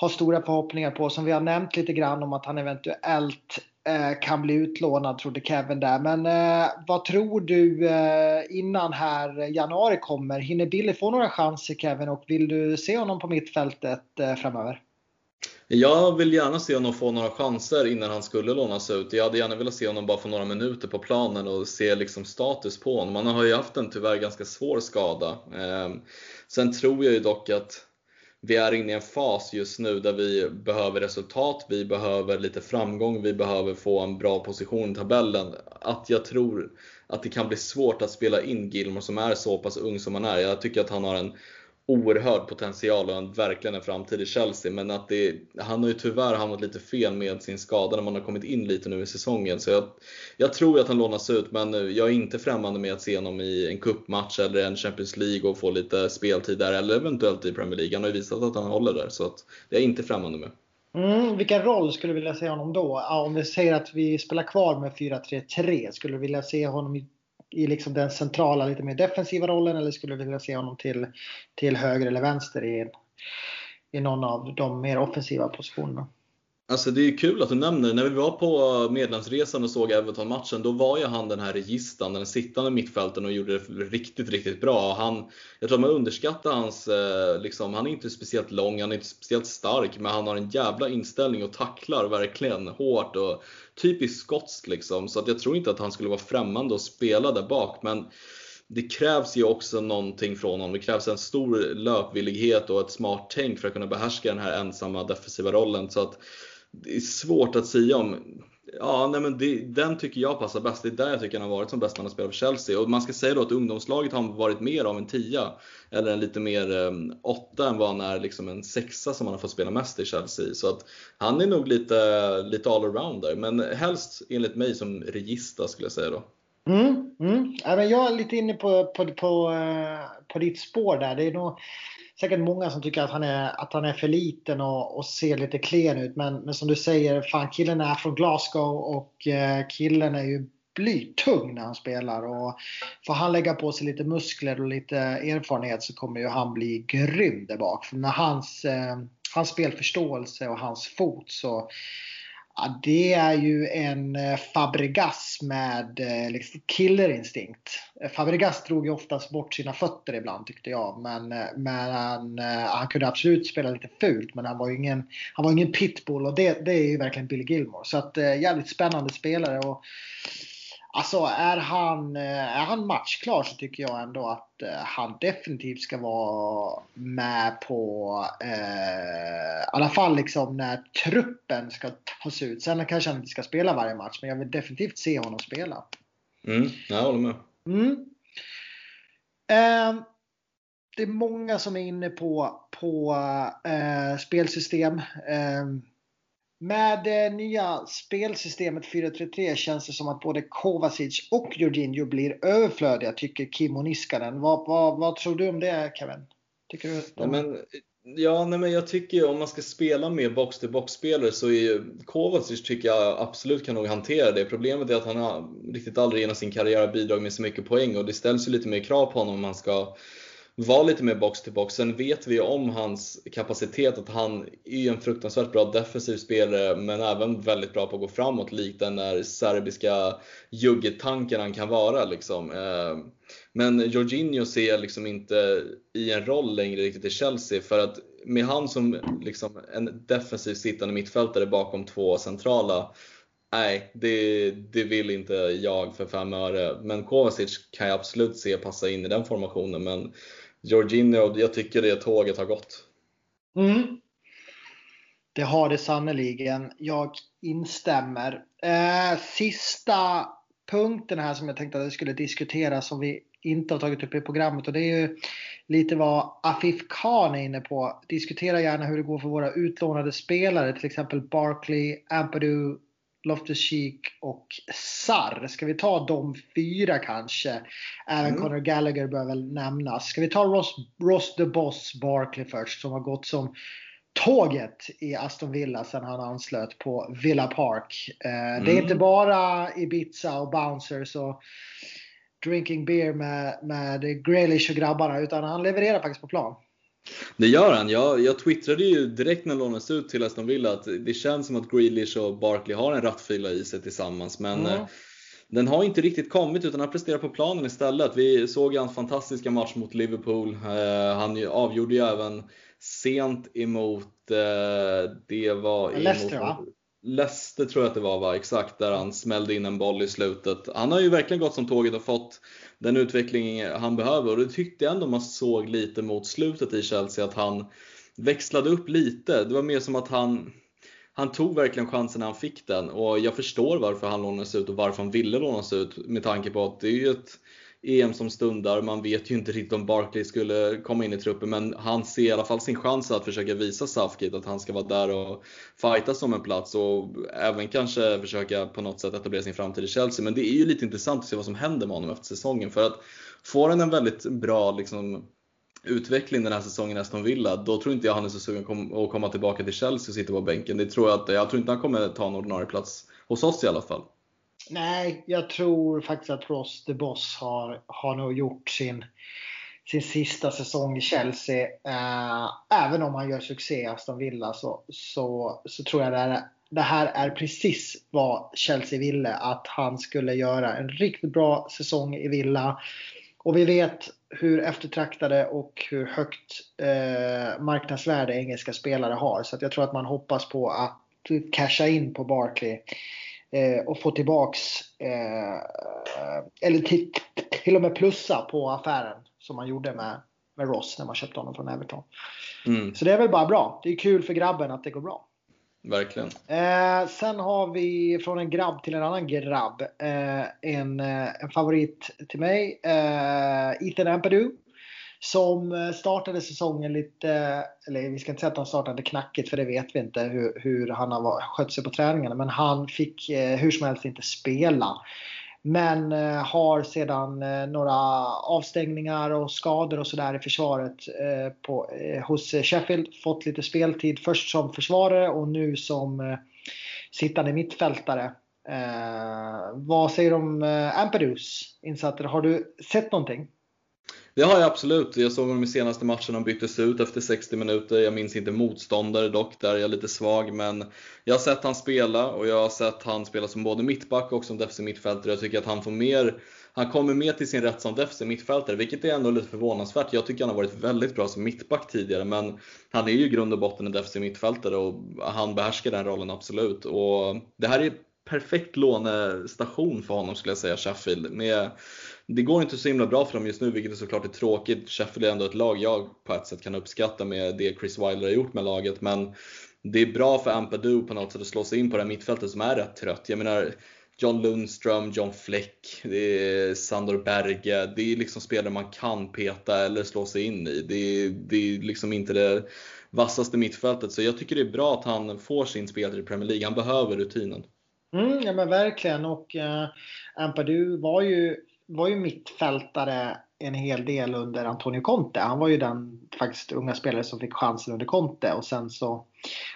har stora förhoppningar på som vi har nämnt lite grann om att han eventuellt Eh, kan bli utlånad trodde Kevin där. Men eh, vad tror du eh, innan här januari kommer? Hinner Billy få några chanser Kevin och vill du se honom på mittfältet eh, framöver? Jag vill gärna se honom få några chanser innan han skulle lånas ut. Jag hade gärna velat se honom bara få några minuter på planen och se liksom status på honom. Han har ju haft en tyvärr ganska svår skada. Eh, sen tror jag ju dock att vi är inne i en fas just nu där vi behöver resultat, vi behöver lite framgång, vi behöver få en bra position i tabellen. Att jag tror att det kan bli svårt att spela in Gilmore som är så pass ung som han är. Jag tycker att han har en oerhörd potential och en, verkligen en framtid i Chelsea. Men att det, han har ju tyvärr hamnat lite fel med sin skada när man har kommit in lite nu i säsongen. Så jag, jag tror att han lånas ut, men eh, jag är inte främmande med att se honom i en cupmatch eller en Champions League och få lite speltid där, eller eventuellt i Premier League. Han har ju visat att han håller där, så att det är jag inte främmande med. Mm, vilken roll skulle du vilja se honom då? om vi säger att vi spelar kvar med 4-3-3, skulle du vilja se honom i i liksom den centrala, lite mer defensiva rollen eller skulle du vilja se honom till, till höger eller vänster i, i någon av de mer offensiva positionerna? Alltså det är kul att du nämner När vi var på medlemsresan och såg Everton-matchen, då var ju han den här registan, den sittande mittfälten och gjorde det riktigt, riktigt bra. Han, jag tror att man underskattar hans, eh, liksom, han är inte speciellt lång, han är inte speciellt stark, men han har en jävla inställning och tacklar verkligen hårt och typiskt skotskt liksom. Så att jag tror inte att han skulle vara främmande att spela där bak. Men det krävs ju också någonting från honom. Det krävs en stor löpvillighet och ett smart tänk för att kunna behärska den här ensamma defensiva rollen. Så att det är svårt att säga om. Ja, nej men det, den tycker jag passar bäst. Det är där jag tycker han har varit som bäst när han spelat för Chelsea. Och man ska säga då att ungdomslaget har varit mer av en tia. Eller en lite mer um, åtta än vad han är liksom en sexa som han har fått spela mest i Chelsea. Så att han är nog lite, lite där. Men helst enligt mig som regista skulle jag säga då. Mm, mm. jag är lite inne på, på, på, eh, på ditt spår där. Det är nog säkert många som tycker att han är, att han är för liten och, och ser lite klen ut. Men, men som du säger, fan killen är från Glasgow och eh, killen är ju blytung när han spelar. Och får han lägga på sig lite muskler och lite erfarenhet så kommer ju han bli grym där bak. För med hans, eh, hans spelförståelse och hans fot så Ja, det är ju en eh, Fabregas med eh, liksom killerinstinkt. Eh, Fabregas drog ju oftast bort sina fötter ibland tyckte jag. Men, men han, han kunde absolut spela lite fult men han var ju ingen, han var ingen pitbull och det, det är ju verkligen Billy Gilmore. Så att jävligt spännande spelare. Och, Alltså är han, är han matchklar så tycker jag ändå att han definitivt ska vara med på eh, i alla fall liksom när truppen ska tas ut. Sen kanske han inte ska spela varje match men jag vill definitivt se honom spela. Mm, jag håller med. Mm. Eh, det är många som är inne på, på eh, spelsystem. Eh, med det nya spelsystemet 4-3-3 känns det som att både Kovacic och Jorginho blir överflödiga, tycker Kim Niskanen. Vad, vad, vad tror du om det, Kevin? Tycker du de... nej, men, ja, nej, men jag tycker om man ska spela med box-till-box-spelare så är Kovacic tycker jag absolut kan nog hantera det. Problemet är att han har riktigt aldrig genom sin karriär bidragit med så mycket poäng och det ställs ju lite mer krav på honom om man ska vara lite mer box till box. Sen vet vi om hans kapacitet, att han är en fruktansvärt bra defensiv spelare men även väldigt bra på att gå framåt likt den där serbiska juggetanken han kan vara. Liksom. Eh, men Jorginho ser jag liksom inte i en roll längre riktigt i Chelsea för att med han som liksom en defensiv sittande mittfältare bakom två centrala Nej, det, det vill inte jag för fem öre. Men Kovacic kan jag absolut se passa in i den formationen. Men Jorginho, jag tycker det tåget har gått. Mm. Det har det sannoliken. Jag instämmer. Eh, sista punkten här som jag tänkte att vi skulle diskutera som vi inte har tagit upp i programmet och det är ju lite vad Afif Khan är inne på. Diskutera gärna hur det går för våra utlånade spelare, till exempel Barkley, Ampadu, Loftus-Cheek och Sarr. Ska vi ta de fyra kanske? Även mm. Conor Gallagher bör väl nämnas. Ska vi ta Ross, Ross the Boss Barkley först som har gått som tåget i Aston Villa sen han anslöt på Villa Park. Mm. Det är mm. inte bara Ibiza och bouncers och drinking beer med, med Grealish och grabbarna utan han levererar faktiskt på plan. Det gör han. Jag, jag twittrade ju direkt när han lånades ut till Aston Villa att det känns som att Grealish och Barkley har en rattfylla i sig tillsammans. Men mm. den har inte riktigt kommit utan han presterar på planen istället. Vi såg hans fantastiska match mot Liverpool. Eh, han avgjorde ju även sent emot, eh, det var emot Leicester va? Leicester tror jag att det var va? Exakt, där han smällde in en boll i slutet. Han har ju verkligen gått som tåget och fått den utveckling han behöver. Och det tyckte jag ändå man såg lite mot slutet i Chelsea, att han växlade upp lite. Det var mer som att han, han tog verkligen chansen när han fick den. Och jag förstår varför han lånades ut och varför han ville lånas ut med tanke på att det är ju ett EM som stundar. Man vet ju inte riktigt om Barkley skulle komma in i truppen men han ser i alla fall sin chans att försöka visa Southgate att han ska vara där och fighta om en plats och även kanske försöka på något sätt etablera sin framtid i Chelsea. Men det är ju lite intressant att se vad som händer med honom efter säsongen för att får han en väldigt bra liksom, utveckling den här säsongen i Aston Villa, då tror inte jag han är så sugen att komma tillbaka till Chelsea och sitta på bänken. Det tror jag, att, jag tror inte han kommer ta en ordinarie plats hos oss i alla fall. Nej, jag tror faktiskt att Ross the Boss har, har nog gjort sin, sin sista säsong i Chelsea. Eh, även om han gör succé i Aston Villa så, så, så tror jag det, här, det här är precis vad Chelsea ville. Att han skulle göra en riktigt bra säsong i Villa. Och vi vet hur eftertraktade och hur högt eh, marknadsvärde engelska spelare har. Så jag tror att man hoppas på att casha in på Barkley eh, och få tillbaks eh, eller till, till och med plussa på affären som man gjorde med, med Ross när man köpte honom från Everton. Mm. Så det är väl bara bra. Det är kul för grabben att det går bra. Verkligen. Eh, sen har vi från en grabb till en annan grabb eh, en, eh, en favorit till mig. Eh, Ethan Ampadu. Som eh, startade säsongen lite, eller vi ska inte säga att han startade knackigt för det vet vi inte hur, hur han har skött sig på träningarna. Men han fick eh, hur som helst inte spela. Men eh, har sedan några avstängningar och skador och sådär i försvaret på, hos Sheffield fått lite speltid. Först som försvarare och nu som sittande mittfältare. Eh, vad säger du om eh, insatser? Har du sett någonting? Det har jag absolut. Jag såg honom i senaste matchen, han byttes ut efter 60 minuter. Jag minns inte motståndare dock, där är jag lite svag. Men jag har sett han spela och jag har sett han spela som både mittback och som defensiv mittfältare. Jag tycker att han får mer han kommer mer till sin rätt som defensiv mittfältare, vilket är ändå lite förvånansvärt. Jag tycker han har varit väldigt bra som mittback tidigare, men han är ju i grund och botten en defensiv mittfältare och han behärskar den rollen absolut. Och det här är perfekt lånestation för honom skulle jag säga, Sheffield. Med, det går inte så himla bra för dem just nu, vilket är såklart är tråkigt. Sheffield är ändå ett lag jag på ett sätt kan uppskatta med det Chris Wilder har gjort med laget, men det är bra för Ampadu på något sätt att slå sig in på det här mittfältet som är rätt trött. Jag menar, John Lundström, John Fleck, det är Sandor Berge. Det är liksom spelare man kan peta eller slå sig in i. Det är, det är liksom inte det vassaste mittfältet. Så jag tycker det är bra att han får sin spelare i Premier League. Han behöver rutinen. Mm, ja men verkligen och uh, Ampadu var ju, var ju mittfältare en hel del under Antonio Conte. Han var ju den faktiskt unga spelare som fick chansen under Conte och sen så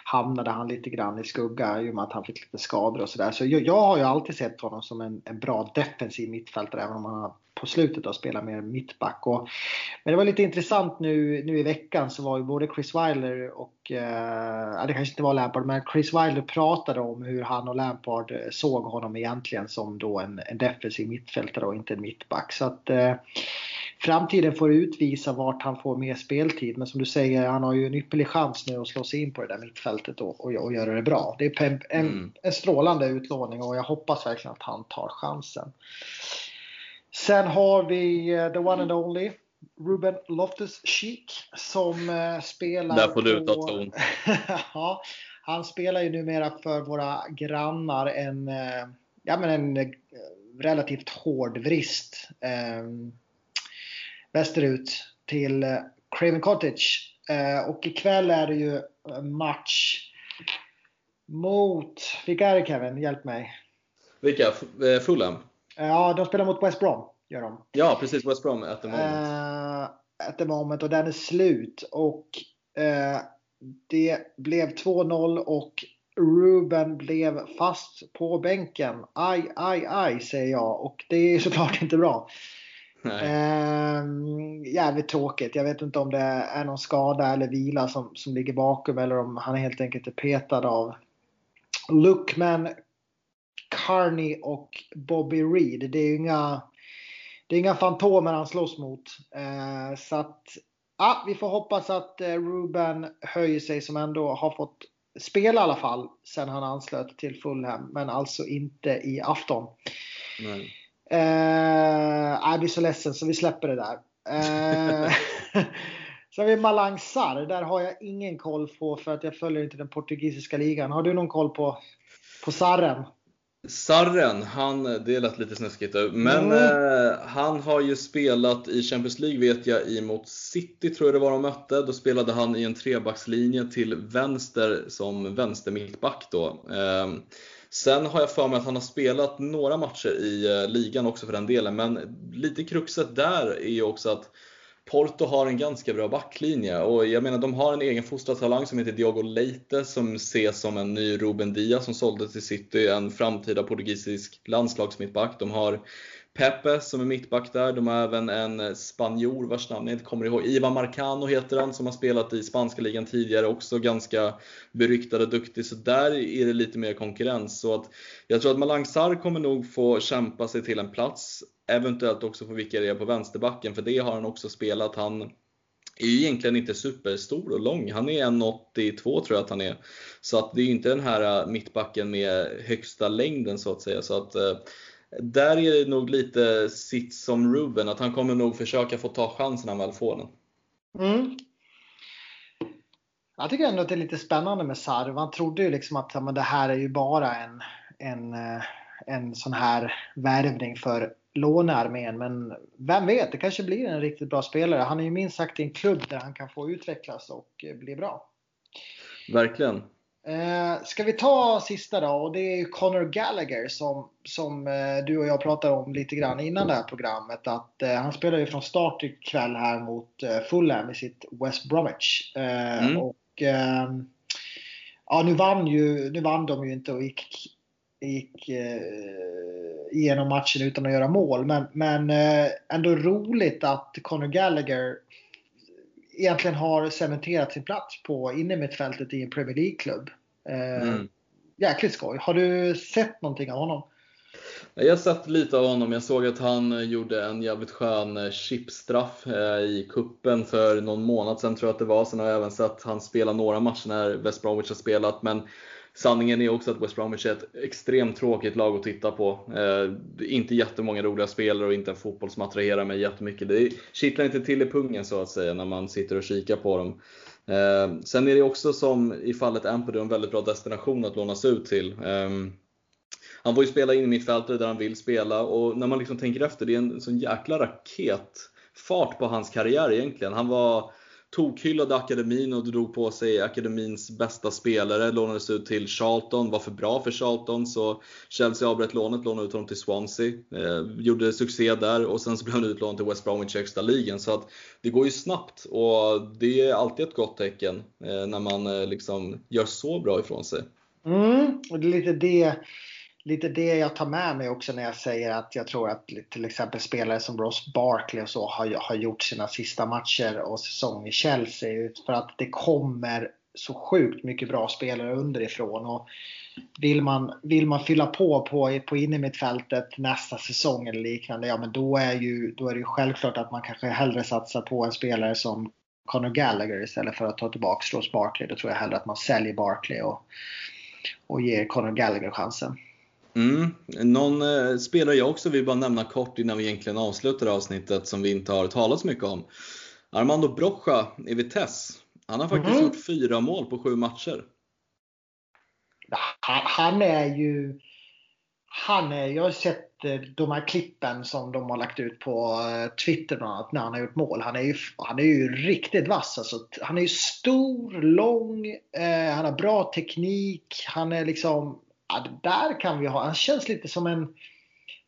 hamnade han lite grann i skugga i och med att han fick lite skador och sådär. Så jag, jag, har ju alltid sett honom som en, en bra defensiv mittfältare även om han på slutet då spelar mer mittback. Och, men det var lite intressant nu, nu i veckan så var ju både Chris Wilder och, eh, det kanske inte var Lampard, men Chris Wilder pratade om hur han och Lampard såg honom egentligen som då en, en defensiv mittfältare och inte en mittback. Så att eh, framtiden får utvisa vart han får mer speltid. Men som du säger, han har ju en ypperlig chans nu att slå sig in på det där mittfältet och, och, och göra det bra. Det är en, mm. en strålande utlåning och jag hoppas verkligen att han tar chansen. Sen har vi uh, the one and only Ruben Loftus-Cheek som uh, spelar Där får du ta ton. ja, han spelar ju numera för våra grannar en, uh, ja, men en relativt hård vrist. Um, västerut till eh, Craven Cottage. Eh, och ikväll är det ju match mot, vilka är det Kevin? Hjälp mig. Vilka? Eh, Fulham? Ja, de spelar mot West Brom. Gör de. Ja, precis. West Brom at the moment. Uh, at the moment och den är slut. Och uh, det blev 2-0 och Ruben blev fast på bänken. Aj, aj, aj säger jag. Och det är såklart inte bra. Eh, jävligt tråkigt. Jag vet inte om det är någon skada eller vila som, som ligger bakom eller om han helt enkelt är petad av Lookman, Carney och Bobby Reed. Det är inga, det är inga fantomer han slåss mot. Eh, så att ja, vi får hoppas att eh, Ruben höjer sig som ändå har fått spela i alla fall sen han anslöt till Fulham. Men alltså inte i afton. Nej. Eh, jag blir så ledsen så vi släpper det där. Eh, så har vi Malang Sarr. Där har jag ingen koll på för att jag följer inte den portugisiska ligan. Har du någon koll på, på Sarren? Sarren, han, det lät lite snuskigt men mm. eh, han har ju spelat i Champions League vet jag mot City tror jag det var de mötte. Då spelade han i en trebackslinje till vänster som vänster mittback då. Eh, Sen har jag för mig att han har spelat några matcher i eh, ligan också för den delen, men lite kruxet där är ju också att Porto har en ganska bra backlinje och jag menar de har en egen fostrad talang som heter Diogo Leite som ses som en ny Ruben Diaz som såldes till City, en framtida portugisisk landslagsmittback. De har Pepe som är mittback där. De har även en spanjor vars namn jag inte kommer ihåg. Ivan Marcano heter han som har spelat i spanska ligan tidigare. Också ganska beryktad och duktig. Så där är det lite mer konkurrens. Så att jag tror att Malang Sarr kommer nog få kämpa sig till en plats. Eventuellt också få vikariera på vänsterbacken. För det har han också spelat. Han är ju egentligen inte superstor och lång. Han är 1,82 tror jag att han är. Så att det är ju inte den här äh, mittbacken med högsta längden så att säga. Så att äh, där är det nog lite sitt som Ruben, att han kommer nog försöka få ta chansen när han väl får den. Mm. Jag tycker ändå att det är lite spännande med Sarv. Man trodde ju liksom att men det här är ju bara en, en, äh, en sån här värvning för lånearmén. Men vem vet, det kanske blir en riktigt bra spelare. Han är ju minst sagt i en klubb där han kan få utvecklas och eh, bli bra. Verkligen. Eh, ska vi ta sista då? Och det är ju Conor Gallagher som, som eh, du och jag pratade om lite grann innan det här programmet. Att eh, han spelar ju från start ikväll här mot eh, Fulham i sitt West Bromwich. Eh, mm. Och ehm, ja, nu vann, ju, nu vann de ju inte och gick gick eh, igenom matchen utan att göra mål. Men, men eh, ändå roligt att Conor Gallagher egentligen har cementerat sin plats på innermittfältet i en Premier League-klubb. Eh, mm. Jäkligt skoj. Har du sett någonting av honom? Jag har sett lite av honom. Jag såg att han gjorde en jävligt skön chipstraff i kuppen för någon månad sedan tror jag att det var. Sen har jag även sett han spela några matcher när West Bromwich har spelat. Men sanningen är också att West Bromwich är ett extremt tråkigt lag att titta på. Eh, inte jättemånga roliga spelare och inte en fotboll som attraherar mig jättemycket. Det kittlar inte till i pungen så att säga när man sitter och kikar på dem. Eh, sen är det också som i fallet Ampadu en väldigt bra destination att lånas ut till. Eh, han får ju spela in i mittfältet där han vill spela och när man liksom tänker efter, det är en sån jäkla raketfart på hans karriär egentligen. Han var Tokhyllade akademin och drog på sig akademins bästa spelare, lånades ut till Charlton, var för bra för Charlton så Chelsea avbröt lånet, lånade ut honom till Swansea, eh, gjorde succé där och sen så blev han utlånad till West Bromwich i högsta ligan. Så att det går ju snabbt och det är alltid ett gott tecken eh, när man eh, liksom gör så bra ifrån sig. Mm, och det är lite det lite det jag tar med mig också när jag säger att jag tror att till exempel spelare som Ross Barkley och så har, har gjort sina sista matcher och säsong i Chelsea. För att det kommer så sjukt mycket bra spelare underifrån. Och vill, man, vill man fylla på på, på innermittfältet nästa säsong eller liknande, ja men då är, ju, då är det ju självklart att man kanske hellre satsar på en spelare som Conor Gallagher istället för att ta tillbaka Ross Barkley. Då tror jag hellre att man säljer Barkley och, och ger Conor Gallagher chansen. Mm. Någon eh, spelare jag också vill bara nämna kort innan vi egentligen avslutar avsnittet som vi inte har talat så mycket om. Armando Brocha i Vitesse. Han har faktiskt mm. gjort fyra mål på sju matcher. Han är ju... Han är, jag har sett eh, de här klippen som de har lagt ut på eh, Twitter bland annat när han har gjort mål. Han är ju, han är ju riktigt vass. Alltså, han är ju stor, lång, eh, han har bra teknik. Han är liksom ja, det där kan vi ha. Han känns lite som en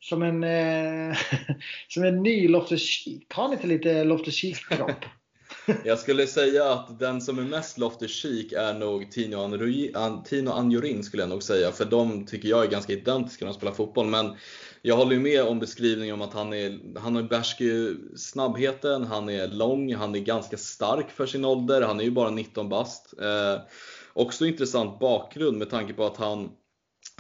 som en, eh, som en ny Loftus-Cheek. Har han inte lite Loftus-Cheek-kropp? Jag skulle säga att den som är mest Loftus-Cheek är nog Tino, Anri, Tino Anjorin skulle jag nog säga. För de tycker jag är ganska identiska när de spelar fotboll. Men jag håller med om beskrivningen om att han är, han har behärskar eh, snabbheten, han är lång, han är ganska stark för sin ålder. Han är ju bara 19 bast. Eh, också intressant bakgrund med tanke på att han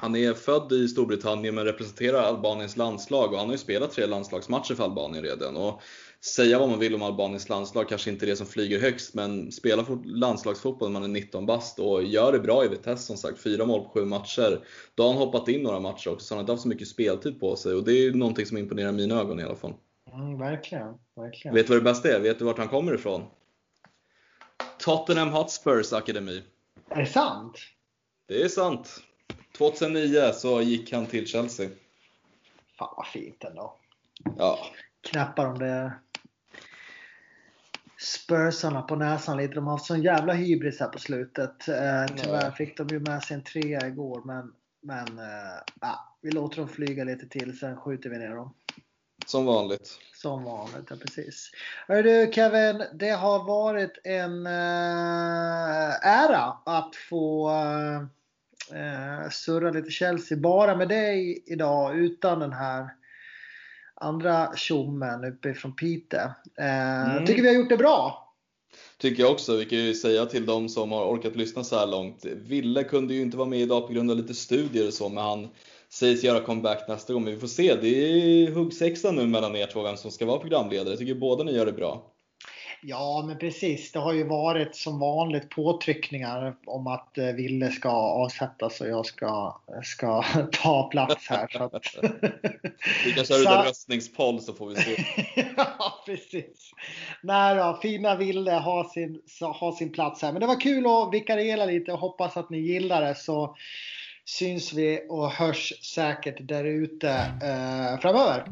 han är född i Storbritannien men representerar Albaniens landslag och han har ju spelat tre landslagsmatcher för Albanien redan. Och säga vad man vill om Albaniens landslag, kanske inte det som flyger högst, men spela landslagsfotboll när man är 19 bast och gör det bra i Vitesse som sagt. Fyra mål på sju matcher. Då har han hoppat in några matcher också, så han har inte haft så mycket speltid på sig och det är någonting som imponerar mina ögon i alla fall. Mm, verkligen, verkligen. Vet du vad det bästa är? Vet du vart han kommer ifrån? Tottenham Hotspurs akademi. Är det sant? Det är sant. 2009 så gick han till Chelsea. Fan vad fint ändå. Ja. Knappar de det Spursarna på näsan lite. De har haft sån jävla hybris här på slutet. Eh, tyvärr fick de ju med sig en trea igår men, men eh, vi låter dem flyga lite till sen skjuter vi ner dem. Som vanligt. Som vanligt, ja precis. Hör du Kevin, det har varit en eh, ära att få eh, eh, surra lite Chelsea bara med dig idag utan den här andra tjommen uppifrån Piteå. Eh, mm. Tycker vi har gjort det bra. Tycker jag också. Vi kan ju säga till de som har orkat lyssna så här långt. Ville kunde ju inte vara med idag på grund av lite studier och så, men han sägs göra comeback nästa gång. Men vi får se. Det är huggsexa nu mellan er två, vem som ska vara programledare. Jag tycker båda ni gör det bra. Ja, men precis. Det har ju varit som vanligt påtryckningar om att eh, Ville ska avsättas och jag ska, ska ta plats här. Så att... Vi kan köra en röstningspoll så får vi se. ja, precis. Nej då, fina Ville har sin, har sin plats här. Men det var kul att vikariera lite och hoppas att ni gillar det. Så syns vi och hörs säkert där ute eh, framöver.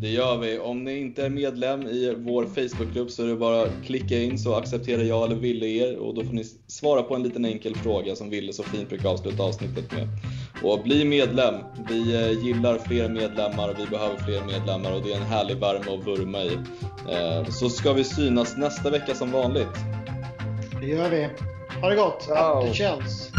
Det gör vi. Om ni inte är medlem i vår Facebookgrupp så är det bara att klicka in så accepterar jag eller Ville er och då får ni svara på en liten enkel fråga som Ville så fint brukar avsluta avsnittet med. Och bli medlem. Vi eh, gillar fler medlemmar och vi behöver fler medlemmar och det är en härlig värme att vurma i. Eh, så ska vi synas nästa vecka som vanligt. Det gör vi. Ha det gott! Ciao. Up Chelsea!